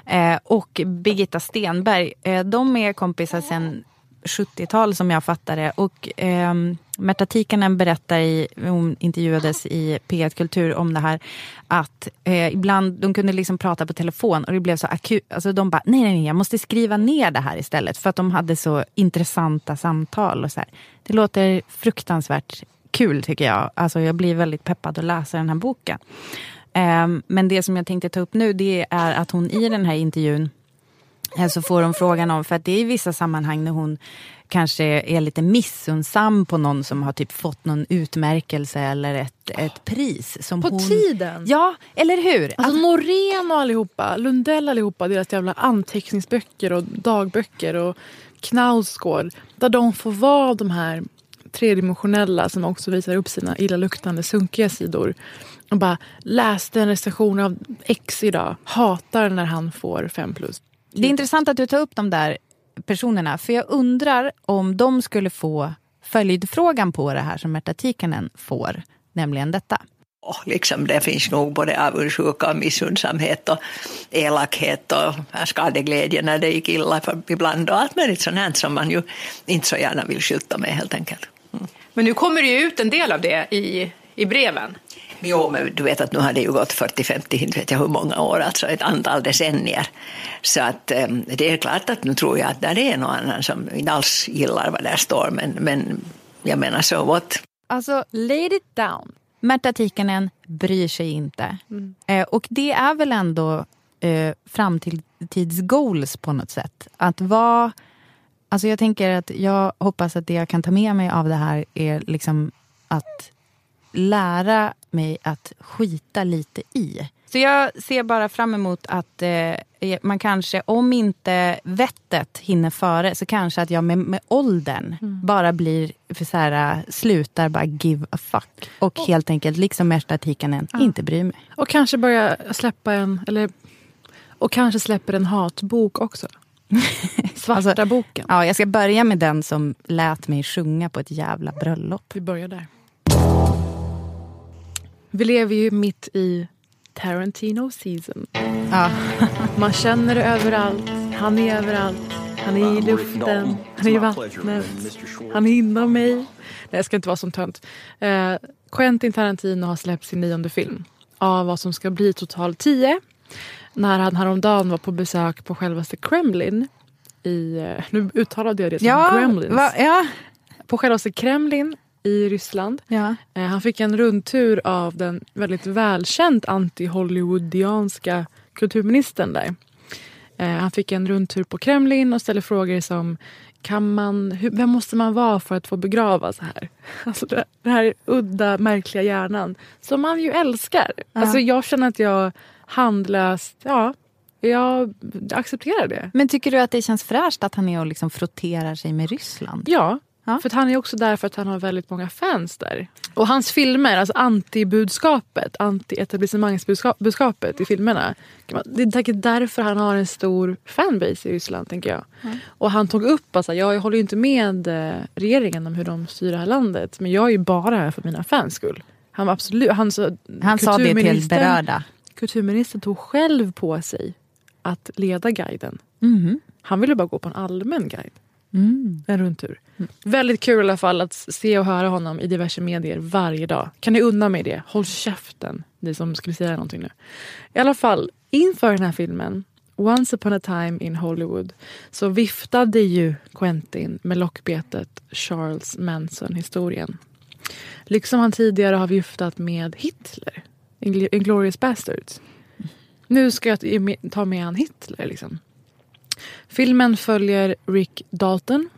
Eh, och Birgitta Stenberg. Eh, de är kompisar sedan 70-tal som jag fattar det. Och eh, Märta Tikkanen berättar i, hon intervjuades i P1 Kultur om det här, att eh, ibland, de kunde liksom prata på telefon och det blev så akut. Alltså de bara, nej, nej, nej, jag måste skriva ner det här istället. För att de hade så intressanta samtal och så här. Det låter fruktansvärt kul tycker jag. Alltså jag blir väldigt peppad att läsa den här boken. Ehm, men det som jag tänkte ta upp nu det är att hon i den här intervjun eh, så får hon frågan om, för att det är i vissa sammanhang när hon kanske är lite missunnsam på någon som har typ fått någon utmärkelse eller ett, ett pris. Som På hon... tiden. Ja, eller hur? Alltså Norén och allihopa, Lundell allihopa, deras jävla anteckningsböcker och dagböcker och Knausgård. Där de får vara de här tredimensionella som också visar upp sina illaluktande sunkiga sidor. Och bara läste en recension av X idag. Hatar när han får fem plus. Det är intressant att du tar upp de där personerna. För jag undrar om de skulle få följdfrågan på det här som Märta Tikkanen får. Nämligen detta. Och liksom det finns nog både avundsjuka och missunnsamhet och elakhet och skadeglädje när det gick illa för ibland och allt möjligt sånt här som man ju inte så gärna vill skylta med helt enkelt. Men nu kommer det ju ut en del av det i, i breven. Jo, men du vet att nu har det ju gått 40-50, inte vet jag hur många år, alltså ett antal decennier. Så att eh, det är klart att nu tror jag att där är någon annan som inte alls gillar vad där står, men, men jag menar så what? Alltså, lay it down. Märta Tikkanen bryr sig inte. Eh, och det är väl ändå eh, framtidsgoals på något sätt. Att vara... Alltså jag tänker att jag hoppas att det jag kan ta med mig av det här är liksom att lära mig att skita lite i. Så jag ser bara fram emot att eh, man kanske, om inte vettet hinner före, så kanske att jag med, med åldern bara blir, för så här, slutar bara give a fuck. Och helt enkelt, liksom Märta Tikkanen, inte bryr mig. Och kanske börja släppa en, eller och kanske släpper en hatbok också. (laughs) Svarta boken. Ja, jag ska börja med den som lät mig sjunga på ett jävla bröllop. Vi börjar där. Vi lever ju mitt i Tarantino season. Ja. (laughs) Man känner det överallt. Han är överallt. Han är i luften. Han är i vattnet. Han är inom mig. Nej, jag ska inte vara som tönt. Eh, Quentin Tarantino har släppt sin nionde film av vad som ska bli totalt tio. När han häromdagen var på besök på självaste Kremlin. I, eh, nu uttalade jag det som Ja, Gremlins. va- ja. På självaste Kremlin i Ryssland. Ja. Eh, Han fick en rundtur av den väldigt välkänt anti-Hollywoodianska kulturministern där. Eh, Han fick en rundtur på Kremlin och ställde frågor som kan man, hur, vem måste man vara för att få begravas här? (laughs) Alltså det, den här udda, märkliga hjärnan som man ju älskar. Ja. Alltså jag känner att jag handlöst, ja, jag accepterar det. Men tycker du att det känns fräscht att han är och liksom frotterar sig med Ryssland? Ja, för att han är också där för att han har väldigt många fans där. Och hans filmer, alltså anti-budskapet, anti-etablissemangsbudskapet i filmerna. Det är säkert därför han har en stor fanbase i Ryssland, tänker jag. Och han tog upp, alltså, jag håller ju inte med eh, regeringen om hur de styr det här landet. Men jag är ju bara här för mina fans skull. Han var absolut... Han, så, Han sa det till berörda. Kulturministern tog själv på sig att leda guiden. Mhm. Han ville bara gå på en allmän guide. Mm. En rundtur. Väldigt kul i alla fall att se och höra honom i diverse medier varje dag. Kan ni unna mig det? Håll käften, ni som skulle säga någonting nu. I alla fall, inför den här filmen, Once upon a time in Hollywood, så viftade ju Quentin med lockbetet Charles Manson-historien. Liksom han tidigare har viftat med Hitler, Ingl- Inglourious Basterds. Nu ska jag ta med- ta med han Hitler. Liksom. Filmen följer Rick Dalton.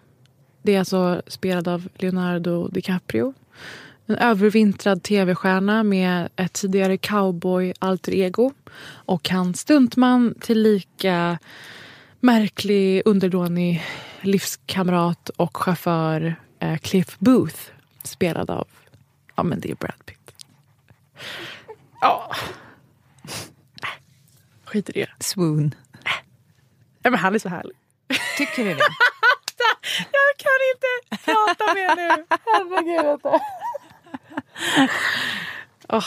Det är alltså spelad av Leonardo DiCaprio. En övervintrad tv-stjärna med ett tidigare cowboy-alter ego och hans stuntman tillika märklig, underdånig livskamrat och chaufför eh, Cliff Booth spelad av, ja men det är Brad Pitt. Ja. Skit i det. Swoon. Ja, men han är så härlig. Tycker du det? (laughs) Jag kan inte prata mer nu. Herregud. Åh.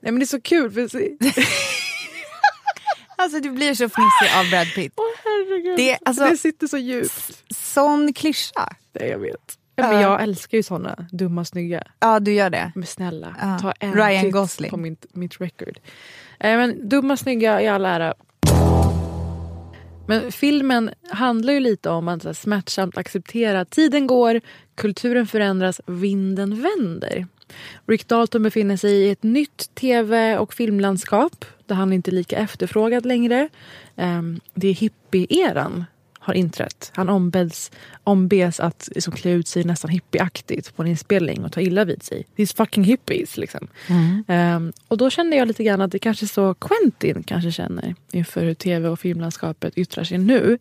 Nej men det är så kul. För (laughs) Alltså du blir så fnissig av Brad Pitt. Åh herregud. Det, alltså, det sitter så djupt. Sån klyscha. Nej, jag vet. Ja, men jag älskar ju såna dumma snygga. Ja, du gör det. Men snälla, Ja. ta en Ryan titt Gosling. på mitt, mitt record. Eh, men dumma snygga i all ära. Men filmen handlar ju lite om att smärtsamt acceptera att tiden går, kulturen förändras, vinden vänder. Rick Dalton befinner sig i ett nytt tv och filmlandskap där han inte är lika efterfrågad längre. Ehm, det är hippie-eran har inträtt. Han ombeds, ombeds att liksom, klä ut sig nästan hippieaktigt på en inspelning och ta illa vid sig. These fucking hippies liksom. Ehm, och då kände jag lite grann att det kanske så Quentin kanske känner inför hur tv och filmlandskapet yttrar sig nu.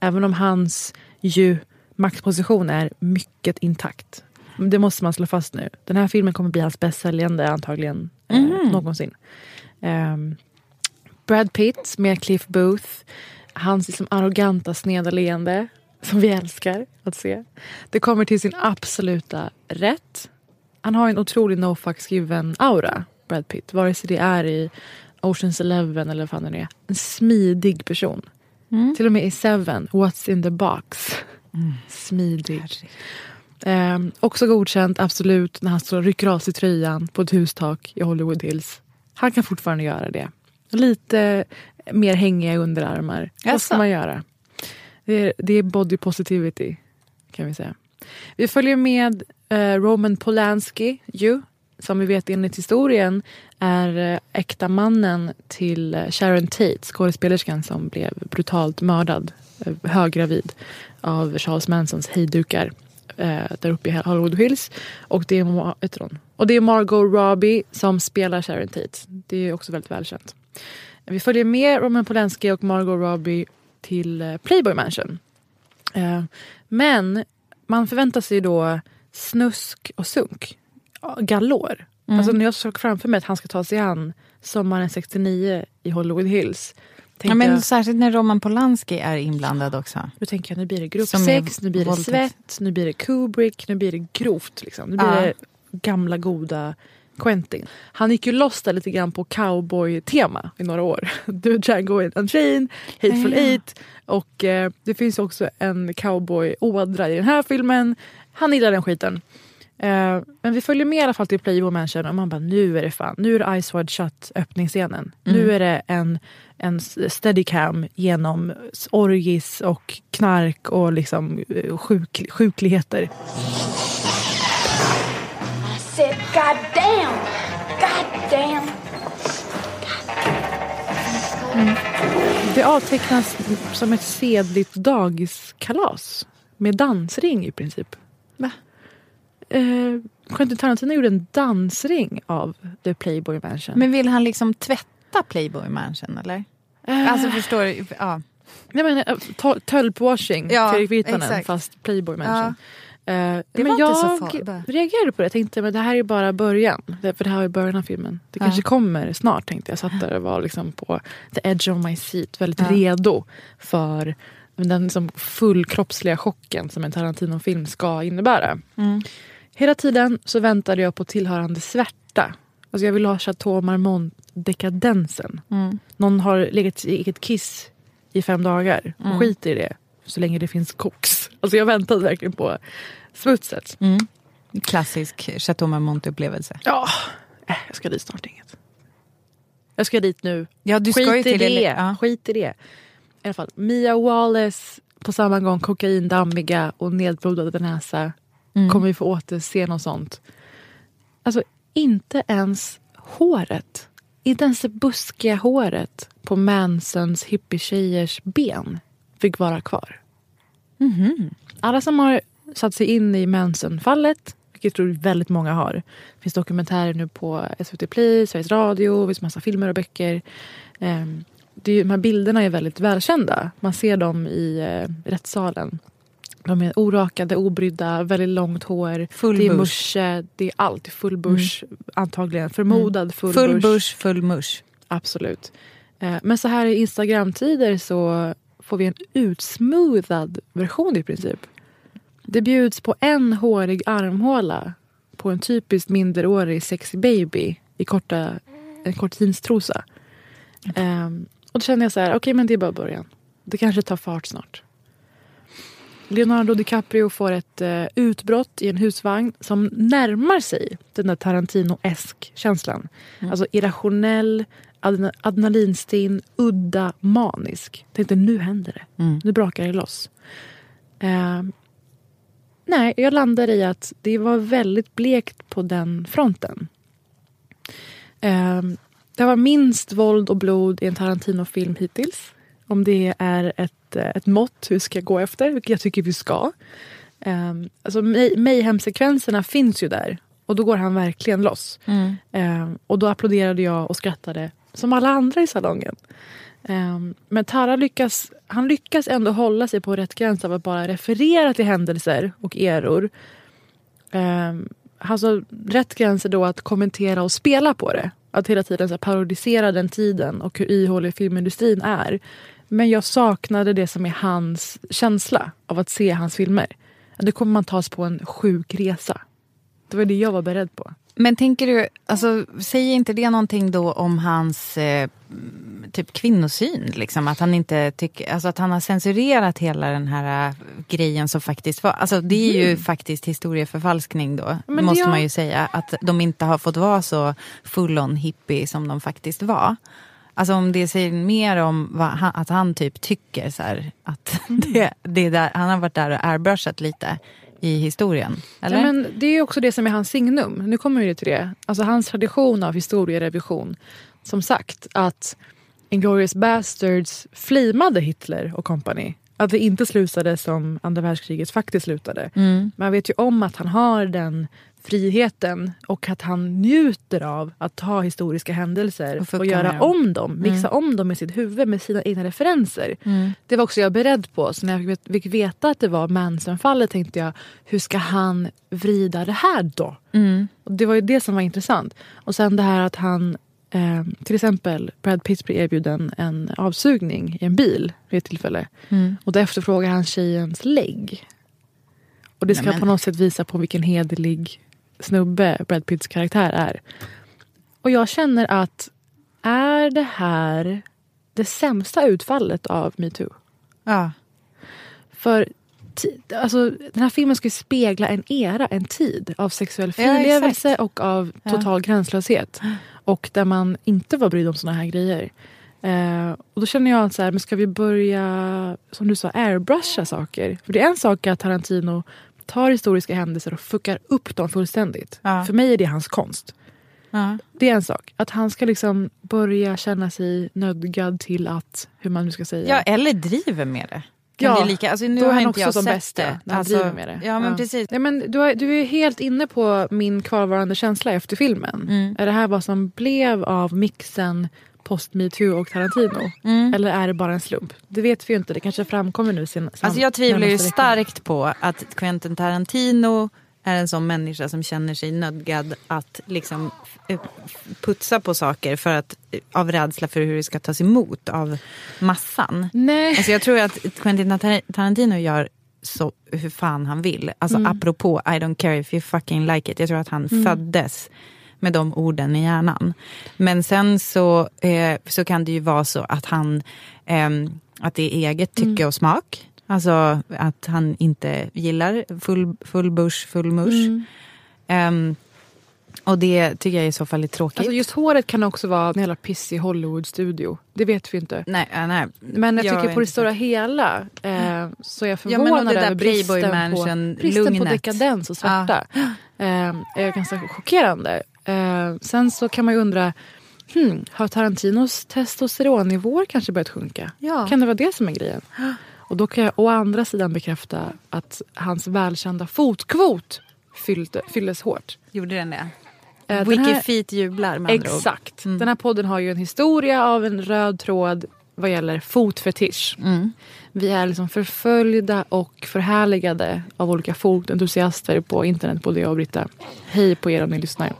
Även om hans ju maktposition är mycket intakt. Det måste man slå fast nu. Den här filmen kommer bli hans bäst säljande antagligen eh, någonsin. Ehm, Brad Pitt med Cliff Booth. Hans liksom arroganta sneda leende som vi älskar att se. Det kommer till sin absoluta rätt. Han har en otrolig no fucks given aura, Brad Pitt. Vare sig det är i Oceans Eleven eller vad fan det är. En smidig person. Till och med i Seven, What's in the box. Smidig. Ehm, också godkänt, absolut, när han står och rycker av sig tröjan på ett hustak i Hollywood Hills. Han kan fortfarande göra det. Lite mer hängiga underarmar. Vad Jaså? ska man göra? Det är, det är body positivity, kan vi säga. Vi följer med eh, Roman Polanski, ju, som vi vet enligt historien är eh, äkta mannen till eh, Sharon Tate, skådespelerskan som blev brutalt mördad, höggravid, av Charles Mansons hejdukar där uppe i Hollywood Hills. Och det, är, och det är Margot Robbie som spelar Sharon Tate. Det är också väldigt välkänt. Vi följer med Roman Polanski och Margot Robbie till eh, Playboy Mansion. Eh, Men man förväntar sig då snusk och sunk. Galor. Mm. Alltså när jag såg framför mig att han ska ta sig an sommaren 69 i Hollywood Hills. Ja, men jag, Särskilt när Roman Polanski är inblandad också. då tänker jag nu blir det grupp Som är sex, nu blir det våldtäkt. svett, nu blir det Kubrick, nu blir det grovt. Liksom. Nu blir Ja. det gamla goda Quentin. Han gick ju loss där lite grann på cowboy-tema i några år. Du Django Unchained, Hateful Ja. Eight och eh, det finns också en cowboy-ådra i den här filmen. Han gillar den skiten. Eh, men vi följer med i alla fall till Playboy Mansion och man bara nu är det fan, nu är det Ice Wide Shut öppningsscenen. Nu är det en, en steadicam genom orgis och knark och liksom eh, sjuk, sjukligheter. Said, God damn! God damn! Det avtecknas som ett sedligt dagiskalas med dansring i princip. Va? Eh, Quentin Tarantino gjorde en dansring av The Playboy Mansion. Men vill han liksom tvätta Playboy Mansion eller? Eh, Alltså förstår du? Ja. Jag menar, eh, tölpwashing, Ja, Fredrik Virtanen, fast Playboy Mansion. Eh, Det men var inte jag så reagerade på det. Jag tänkte men det här är bara början. För det här är början av filmen. Det Ja. kanske kommer snart tänkte jag. Satt där och var liksom på the edge of my seat. Väldigt Ja. redo för den liksom fullkroppsliga chocken som en Tarantino-film ska innebära. Mm. Hela tiden så väntade jag på tillhörande svärta. Alltså jag vill ha Chateau Marmont-dekadensen. Mm. Någon har legat i eget kiss i fem dagar och Mm. skiter i det så länge det finns koks. Alltså jag väntade verkligen på smutset. Mm. Klassisk Chateau Marmont-upplevelse. Ja, äh, jag ska dit snart inget. Jag ska dit nu. Ja, du ska Skit ju i till det. LA. Ja. Skit i det. I alla fall, Mia Wallace på samma gång kokaindammiga och nedblodade näsa. Mm. Kommer vi få återse något sånt? Alltså inte ens håret. Inte ens det buskiga håret på Mansons hippietjejers ben fick vara kvar. Mhm. Alla som har satt sig in i Manson-fallet vilket jag tror väldigt många har. Det finns dokumentärer nu på SVT Play, Sveriges Radio, det finns massa filmer och böcker. Ehm, det är, de här bilderna är väldigt välkända. Man ser dem i eh, rättssalen. De är orakade, obrydda, väldigt långt hår. Full det är bush. musche, det är alltid full bush. Antagligen förmodad full, Full bush. bush, full mush. Absolut. Eh, Men så här i Instagramtider så får vi en utsmoothad version i princip. Det bjuds på en hårig armhåla på en typiskt minderårig sexy baby i korta, en kort jeanstrosa. Ehm, och då känner jag så här, okej men det är bara början. Det kanske tar fart snart. Leonardo DiCaprio får ett eh, utbrott i en husvagn som närmar sig den där Tarantino-esk känslan. Alltså irrationell, adrenalinstinn, udda, manisk. Tänkte nu händer det. Nu brakar det loss. Eh, nej, jag landar i att det var väldigt blekt på den fronten. Eh, det var minst våld och blod i en Tarantino-film hittills. Om det är ett, eh, ett mått hur ska jag gå efter, vilket jag tycker vi ska. Um, alltså May- Mayhem-sekvenserna finns ju där och då går han verkligen loss. Mm. Ehm, och då applåderade jag och skrattade som alla andra i salongen. Um, men Tara lyckas, han lyckas ändå hålla sig på rätt gräns av att bara referera till händelser och eror. Um, alltså, rätt gräns är då att kommentera och spela på det. Att hela tiden så här, parodisera den tiden och hur ihålig filmindustrin är. Men jag saknade det som är hans känsla av att se hans filmer. Nu kommer man tas på en sjuk resa. Det var det jag var beredd på. Men tänker du, alltså, säger inte det någonting då om hans eh, typ kvinnosyn? Liksom? Att, han inte tycker, alltså, att han har censurerat hela den här eh, grejen som faktiskt var. Alltså, det är ju faktiskt historieförfalskning då, Men det måste jag- man ju säga. Att de inte har fått vara så full on hippie som de faktiskt var. Alltså om det säger mer om han, att han typ tycker så här, att (laughs) det, det är där, han har varit där och airbrushat lite i historien. Eller? Ja, men det är också det som är hans signum. Nu kommer vi till det. Alltså hans tradition av historierevision. Som sagt, att Inglourious Basterds flimade Hitler och company. Att det inte slutade som andra världskriget faktiskt slutade. Mm. Man vet ju om att han har den friheten och att han njuter av att ta historiska händelser Och och, göra med om dem. Mixa Mm. om dem i sitt huvud med sina egna referenser. Mm. Det var också jag beredd på. Så när jag fick veta att det var Manson-fallet tänkte jag, hur ska han vrida det här då? Mm. Och det var ju det som var intressant. Och sen det här att han, eh, till exempel Brad Pitt blir erbjuden en avsugning i en bil vid ett tillfälle. Mm. Och då efterfrågar han tjejens lägg. Och det ska Nämen. på något sätt visa på vilken hederlig snubbe Brad Pitts karaktär är. Och jag känner att är det här det sämsta utfallet av metoo? Ja. För alltså, den här filmen ska ju spegla en era, en tid av sexuell Ja, frilevelse och av Ja. total gränslöshet. Och där man inte var brydd om såna här grejer. Eh, och då känner jag att så här, men ska vi börja, som du sa, airbrusha saker? För det är en sak att Tarantino tar historiska händelser och fuckar upp dem fullständigt. Ja. För mig är det hans konst. Ja. Det är en sak. Att han ska liksom börja känna sig nödgad till att, hur man nu ska säga. Ja, eller driver med det. Kan Ja, det lika, alltså, nu då är har han inte också jag som sett det. när han Alltså, driver med det. Ja, men precis. Ja, men du, är, du är helt inne på min kvarvarande känsla efter filmen. Mm. Är det här vad som blev av mixen post metoo och Tarantino? Mm. Eller är det bara en slump? Det vet vi ju inte. Det kanske framkommer nu. Sen, Alltså jag tvivlar ju starkt på att Quentin Tarantino är en sån människa som känner sig nödgad att liksom eh, putsa på saker för att, eh, av rädsla för hur det ska tas emot av massan. Nej. Alltså jag tror att Quentin Tar- Tarantino gör så hur fan han vill. Alltså Mm. apropå I don't care if you fucking like it. Jag tror att han Mm. föddes med de orden i hjärnan. Men sen så, eh, så kan det ju vara så att han, ehm, att det är eget tycke Mm. och smak. Alltså att han inte gillar full, full bush, full mush. Mm. Ehm, och det tycker jag i så fall är tråkigt. Alltså just håret kan också vara en jävla pissig Hollywood-studio. Det vet vi inte. nej, ja, nej. Men jag Jag tycker på det stora hela eh, så är jag Ja, förvånad där över bristen, på, bristen på dekadens och svarta. (gasps) Eh, är ganska chockerande. Eh, sen så kan man ju undra, hmm, har Tarantinos testosteronnivåer kanske börjat sjunka? Ja. Kan det vara det som är grejen? Och då kan jag å andra sidan bekräfta att hans välkända fotkvot fyllde, fylldes hårt. Gjorde den det? Eh, Wiki Feet jublar med andra. Exakt. Mm. Den här podden har ju en historia av en röd tråd vad gäller fotfetisch. Mm. Vi är liksom förföljda och förhärligade av olika fotentusiaster på internet, både jag och Britta. Hej på er om ni lyssnar.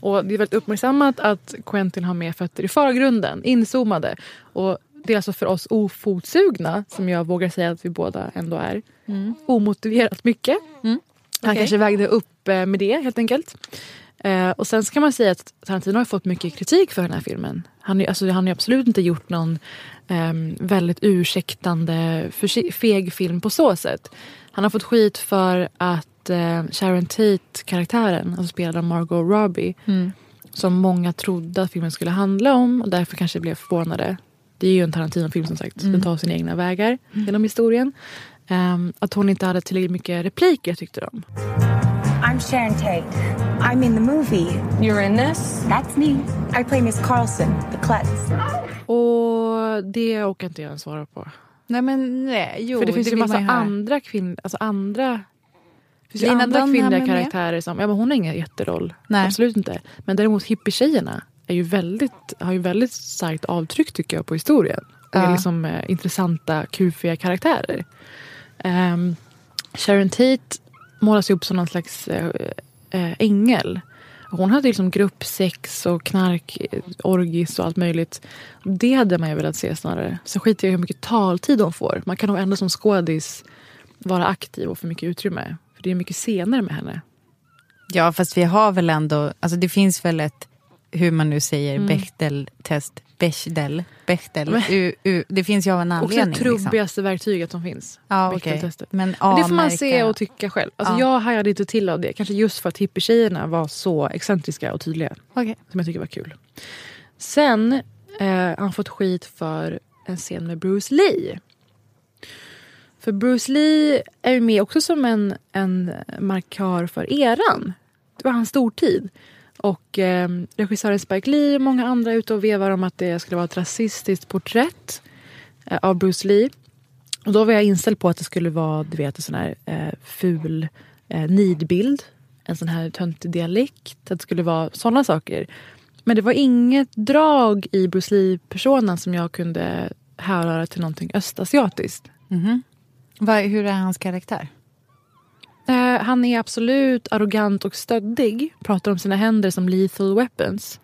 Och det är väldigt uppmärksammat att Quentin har med fötter i förgrunden, inzoomade. Och det är alltså för oss ofotsugna, som jag vågar säga att vi båda ändå är, Mm. omotiverat mycket. Han Okej. kanske vägde upp eh, med det helt enkelt. Eh, och sen ska man säga att Tarantino har fått mycket kritik för den här filmen. Han har alltså, han har absolut inte gjort någon ehm, väldigt ursäktande feg film på så sätt. Han har fått skit för att eh, Sharon Tate-karaktären, alltså spelad av Margot Robbie, Mm. som många trodde att filmen skulle handla om och därför kanske blev förvånade. Det är ju en Tarantino-film som sagt. Mm. Den tar sina egna vägar genom historien. Ehm, att hon inte hade tillräckligt mycket repliker tyckte de. I'm Sharon Tate. I'm in the movie. You're in this? That's me. I play Miss Carlson, the klutz. Och det orkar inte jag ens svara på. Nej men nej, jo. För det finns ju vill massa andra kvinnor, alltså andra det finns ju andra Dunham kvinnliga är karaktärer som, ja men hon har ingen jätteroll. Nej. Absolut inte. Men däremot hippietjejerna är ju väldigt, har ju väldigt starkt avtryck tycker jag på historien. Och är Ja. liksom eh, intressanta, kufiga karaktärer. Um, Sharon Tate målas ju upp som någon slags eh, eh, ängel. Hon hade liksom gruppsex och knark, eh, orgis och allt möjligt. Det hade man ju velat se snarare. Så skiter jag i hur mycket taltid hon får. Man kan nog ändå som skådis vara aktiv och få mycket utrymme. För det är mycket scener med henne. Ja, fast vi har väl ändå, alltså det finns väl ett, hur man nu säger, Mm. Bechdel-test. Bechdel. Bechdel. U, u, det finns ju av en Också anledning. det trubbigaste verktyget som finns. Ja. Bechdel-testet. Men Men det får man se och tycka själv. Alltså Ja. Jag hajade inte till av det. Kanske just för att hippietjejerna var så excentriska och tydliga. Okej. Som jag tycker var kul. Sen eh, har han fått skit för en scen med Bruce Lee. För Bruce Lee är ju med också som en, en markör för eran. Det var hans stortid. Och eh, regissören Spike Lee och många andra är ute och vevar om att det skulle vara ett rasistiskt porträtt eh, av Bruce Lee. Och då var jag inställd på att det skulle vara du vet, en sån här eh, ful eh, nidbild. En sån här töntig dialekt. Att det skulle vara såna saker. Men det var inget drag i Bruce Lee-personen som jag kunde härröra till någonting östasiatiskt. Mhm. Vad, hur är hans karaktär? Han är absolut arrogant och stöddig. Pratar om sina händer som lethal weapons.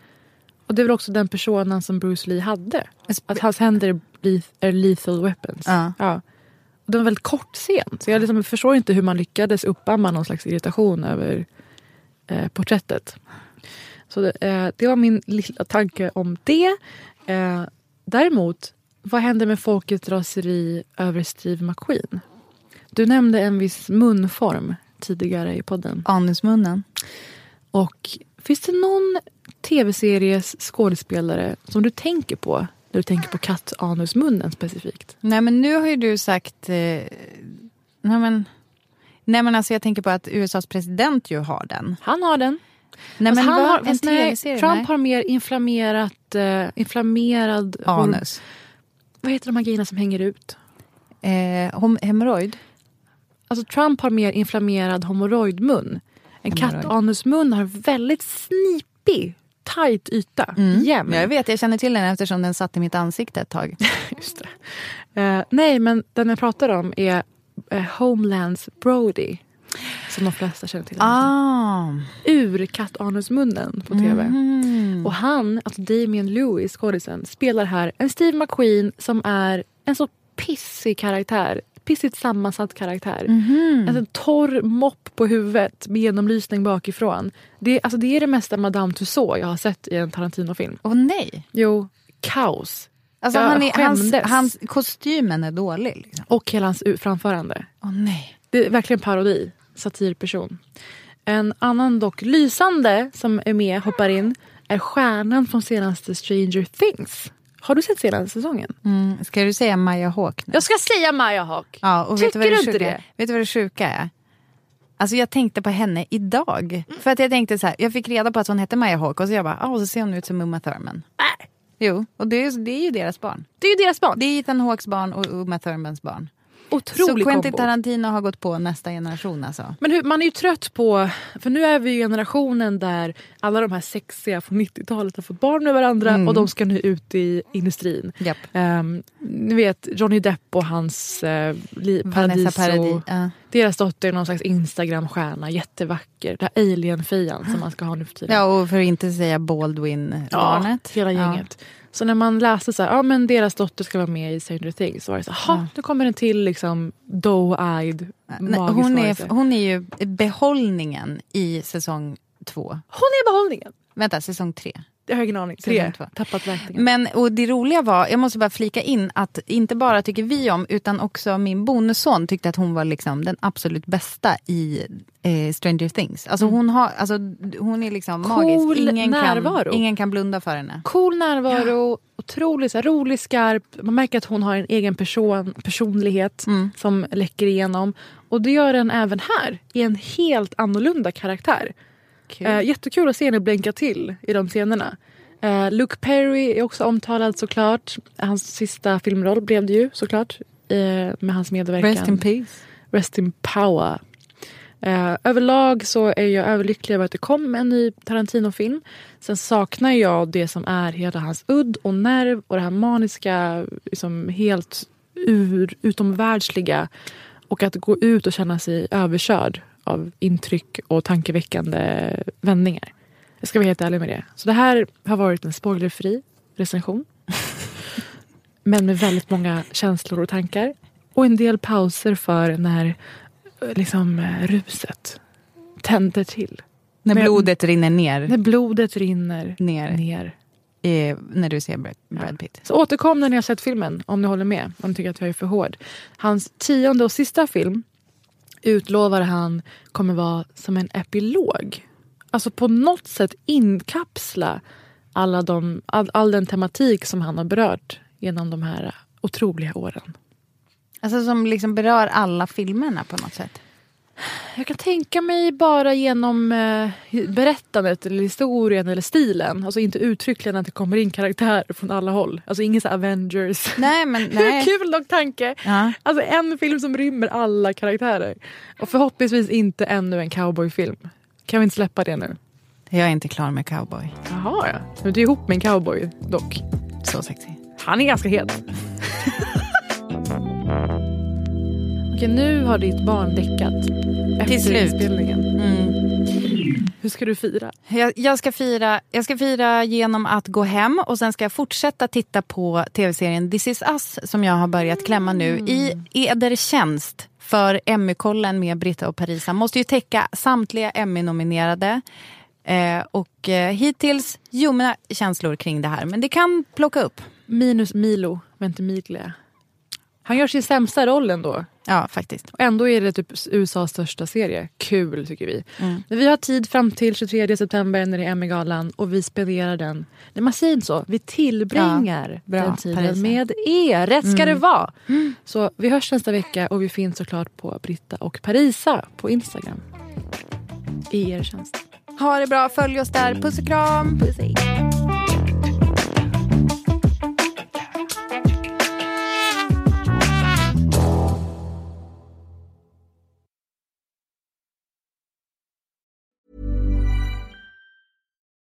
Och det är väl också den personen som Bruce Lee hade. Att hans händer är leth- är lethal weapons. Ja. Och det var en väldigt kort scen. Så jag liksom förstår inte hur man lyckades uppamma någon slags irritation över eh, porträttet. Så det, eh, det var min lilla tanke om det. Eh, däremot, vad hände med folkets raseri över Steve McQueen? Du nämnde en viss munform tidigare i podden. Anusmunnen. Och finns det någon tv-series skådespelare som du tänker på när du tänker på kattanusmunnen specifikt? Nej men nu har ju du sagt... Eh, nej, men, nej men alltså jag tänker på att USAs president ju har den. Han har den. Nej, men han vad- har, en nej? Trump Nej. har mer inflammerat, eh, inflammerad... Anus. Vad heter de här grejerna som hänger ut? Eh, hemorrojd? Alltså Trump har mer inflammerad hemorrojdmun. En kattanusmun har väldigt snipig, tight yta. Jämn. Mm. Jag vet, jag känner till den eftersom den satt i mitt ansikte ett tag. (laughs) Just. Eh, nej, men den jag pratar om är eh, Homelands Brody. Som de flesta känner till. Ah. Ur kattanusmunnen på tv. Mhm. Och han, alltså Damien Lewis, skådisen, spelar här en Steve McQueen som är en så pissig karaktär. Pissigt sammansatt karaktär. Mhm. En sån torr mopp på huvudet med genomlysning bakifrån. Det, alltså det är det mesta Madame Tussauds jag har sett i en Tarantino-film. Åh nej! Jo, kaos. Alltså Jag han är, hans, hans kostymen är dålig. Liksom. Och hela hans framförande. Åh nej. Det är verkligen parodi. Satirperson. En annan dock lysande som är med, hoppar in, är stjärnan från senaste Stranger Things. Har du sett senaste säsongen? Mm. Ska du säga Maya Hawke nu? Jag ska säga Maya Hawke. Ja, och vet Tycker du, vad du inte det? vet du vad det sjuka är? Alltså jag tänkte på henne idag. För att jag tänkte så här, jag fick reda på att hon hette Maya Hawke och så jag bara, ah, så ser hon ut som Uma Thurman. Jo, och det är, det är ju deras barn. Det är ju deras barn. Det är Ethan Hawkes barn och Uma Thurmans barn. Otrolig Så Quentin kombo. Tarantino har gått på nästa generation alltså? Men hur, man är ju trött på, för nu är vi generationen där alla de här sexiga från 90-talet har fått barn med varandra Mm. och de ska nu ut i industrin. Japp. Um, ni vet Johnny Depp och hans uh, li, Paradiso. Paradis, ja. Deras dotter är någon slags Instagram-stjärna, jättevacker. Det här alien-fian som man ska ha nu för tiden. Ja, och för att inte säga Baldwin-barnet. Ja, hela gänget. Så när man läste så här, ja men deras dotter ska vara med i Stranger Things så var det så här, "Ha, nu kommer en till liksom doe-eyed magisk hon, varelse." är, hon är ju behållningen i säsong två. Hon är behållningen. Vänta, säsong tre. Jag har ingen aning. Tre. Tappat. Men och det roliga var, jag måste bara flika in att inte bara tycker vi om utan också min bonusson tyckte att hon var liksom den absolut bästa i eh, Stranger Things. Alltså hon, har, alltså, hon är liksom Mm. Cool magisk. Ingen närvaro. kan, ingen kan blunda för henne. Cool närvaro, otroligt så här, rolig, skarp. Man märker att hon har en egen person, personlighet Mm. som läcker igenom. Och det gör den även här, i en helt annorlunda karaktär. Eh, jättekul att se henne blänka till i de scenerna. Eh, Luke Perry är också omtalad såklart. Hans sista filmroll blev det ju såklart. Eh, med hans medverkan. Rest in peace. Rest in power. Eh, överlag så är jag överlycklig över att det kom en ny Tarantino-film. Sen saknar jag det som är hela hans udd och nerv och det här maniska, liksom helt ur, utomvärldsliga. Och att gå ut och känna sig överkörd av intryck och tankeväckande vändningar. Jag ska vara helt ärlig med det. Så det här har varit en spoilerfri recension. (laughs) Men med väldigt många känslor och tankar. Och en del pauser för när eh, liksom, eh, ruset tänder till. När Men- blodet rinner ner. När blodet rinner ner. ner. Eh, när du ser Brad, Brad Pitt. Så återkom när ni har sett filmen, om ni håller med. Om ni tycker att jag är för hård. Hans tionde och sista film utlovar han kommer vara som en epilog. Alltså på något sätt inkapsla alla de, all, all den tematik som han har berört genom de här otroliga åren. Alltså som liksom berör alla filmerna på något sätt. Jag kan tänka mig bara genom eh, berättandet eller historien eller stilen. Alltså inte uttryckligen att det kommer in karaktärer från alla håll. Alltså ingen så Avengers. Nej, men (laughs) nej. Kul dock tanke. Ja. Alltså en film som rymmer alla karaktärer. Och förhoppningsvis inte ännu en cowboyfilm. Kan vi inte släppa det nu? Jag är inte klar med cowboy. Jaha ja. Men du är ihop med en cowboy dock. Så sexy. Han är ganska het. (laughs) Okej, nu har ditt barn däckat. Efter Till slut. inspelningen. Mm. Hur ska du fira? Jag, jag, ska fira, jag ska fira genom att gå hem och sen ska jag fortsätta titta på tv-serien This is us som jag har börjat klämma nu i eder tjänst för Emmy-kollen med Britta och Parisa. Måste ju täcka samtliga Emmy-nominerade. Eh, och eh, hittills ljumna känslor kring det här. Men det kan plocka upp. Minus Milo, Ventimiglia. Han gör sin sämsta roll ändå. Ja, faktiskt. Och ändå är det typ USAs största serie. Kul tycker vi. Mm. Vi har tid fram till 23 september när det är Emmy-galan och vi spenderar den. Nej, man säger inte så. Vi tillbringar Ja, bra, den tiden Parisa. med er. Rätt ska Mm. det vara. Så vi hörs nästa vecka och vi finns såklart på Britta och Parisa på Instagram. I er tjänst. Ha det bra, följ oss där. Puss och kram. Puss,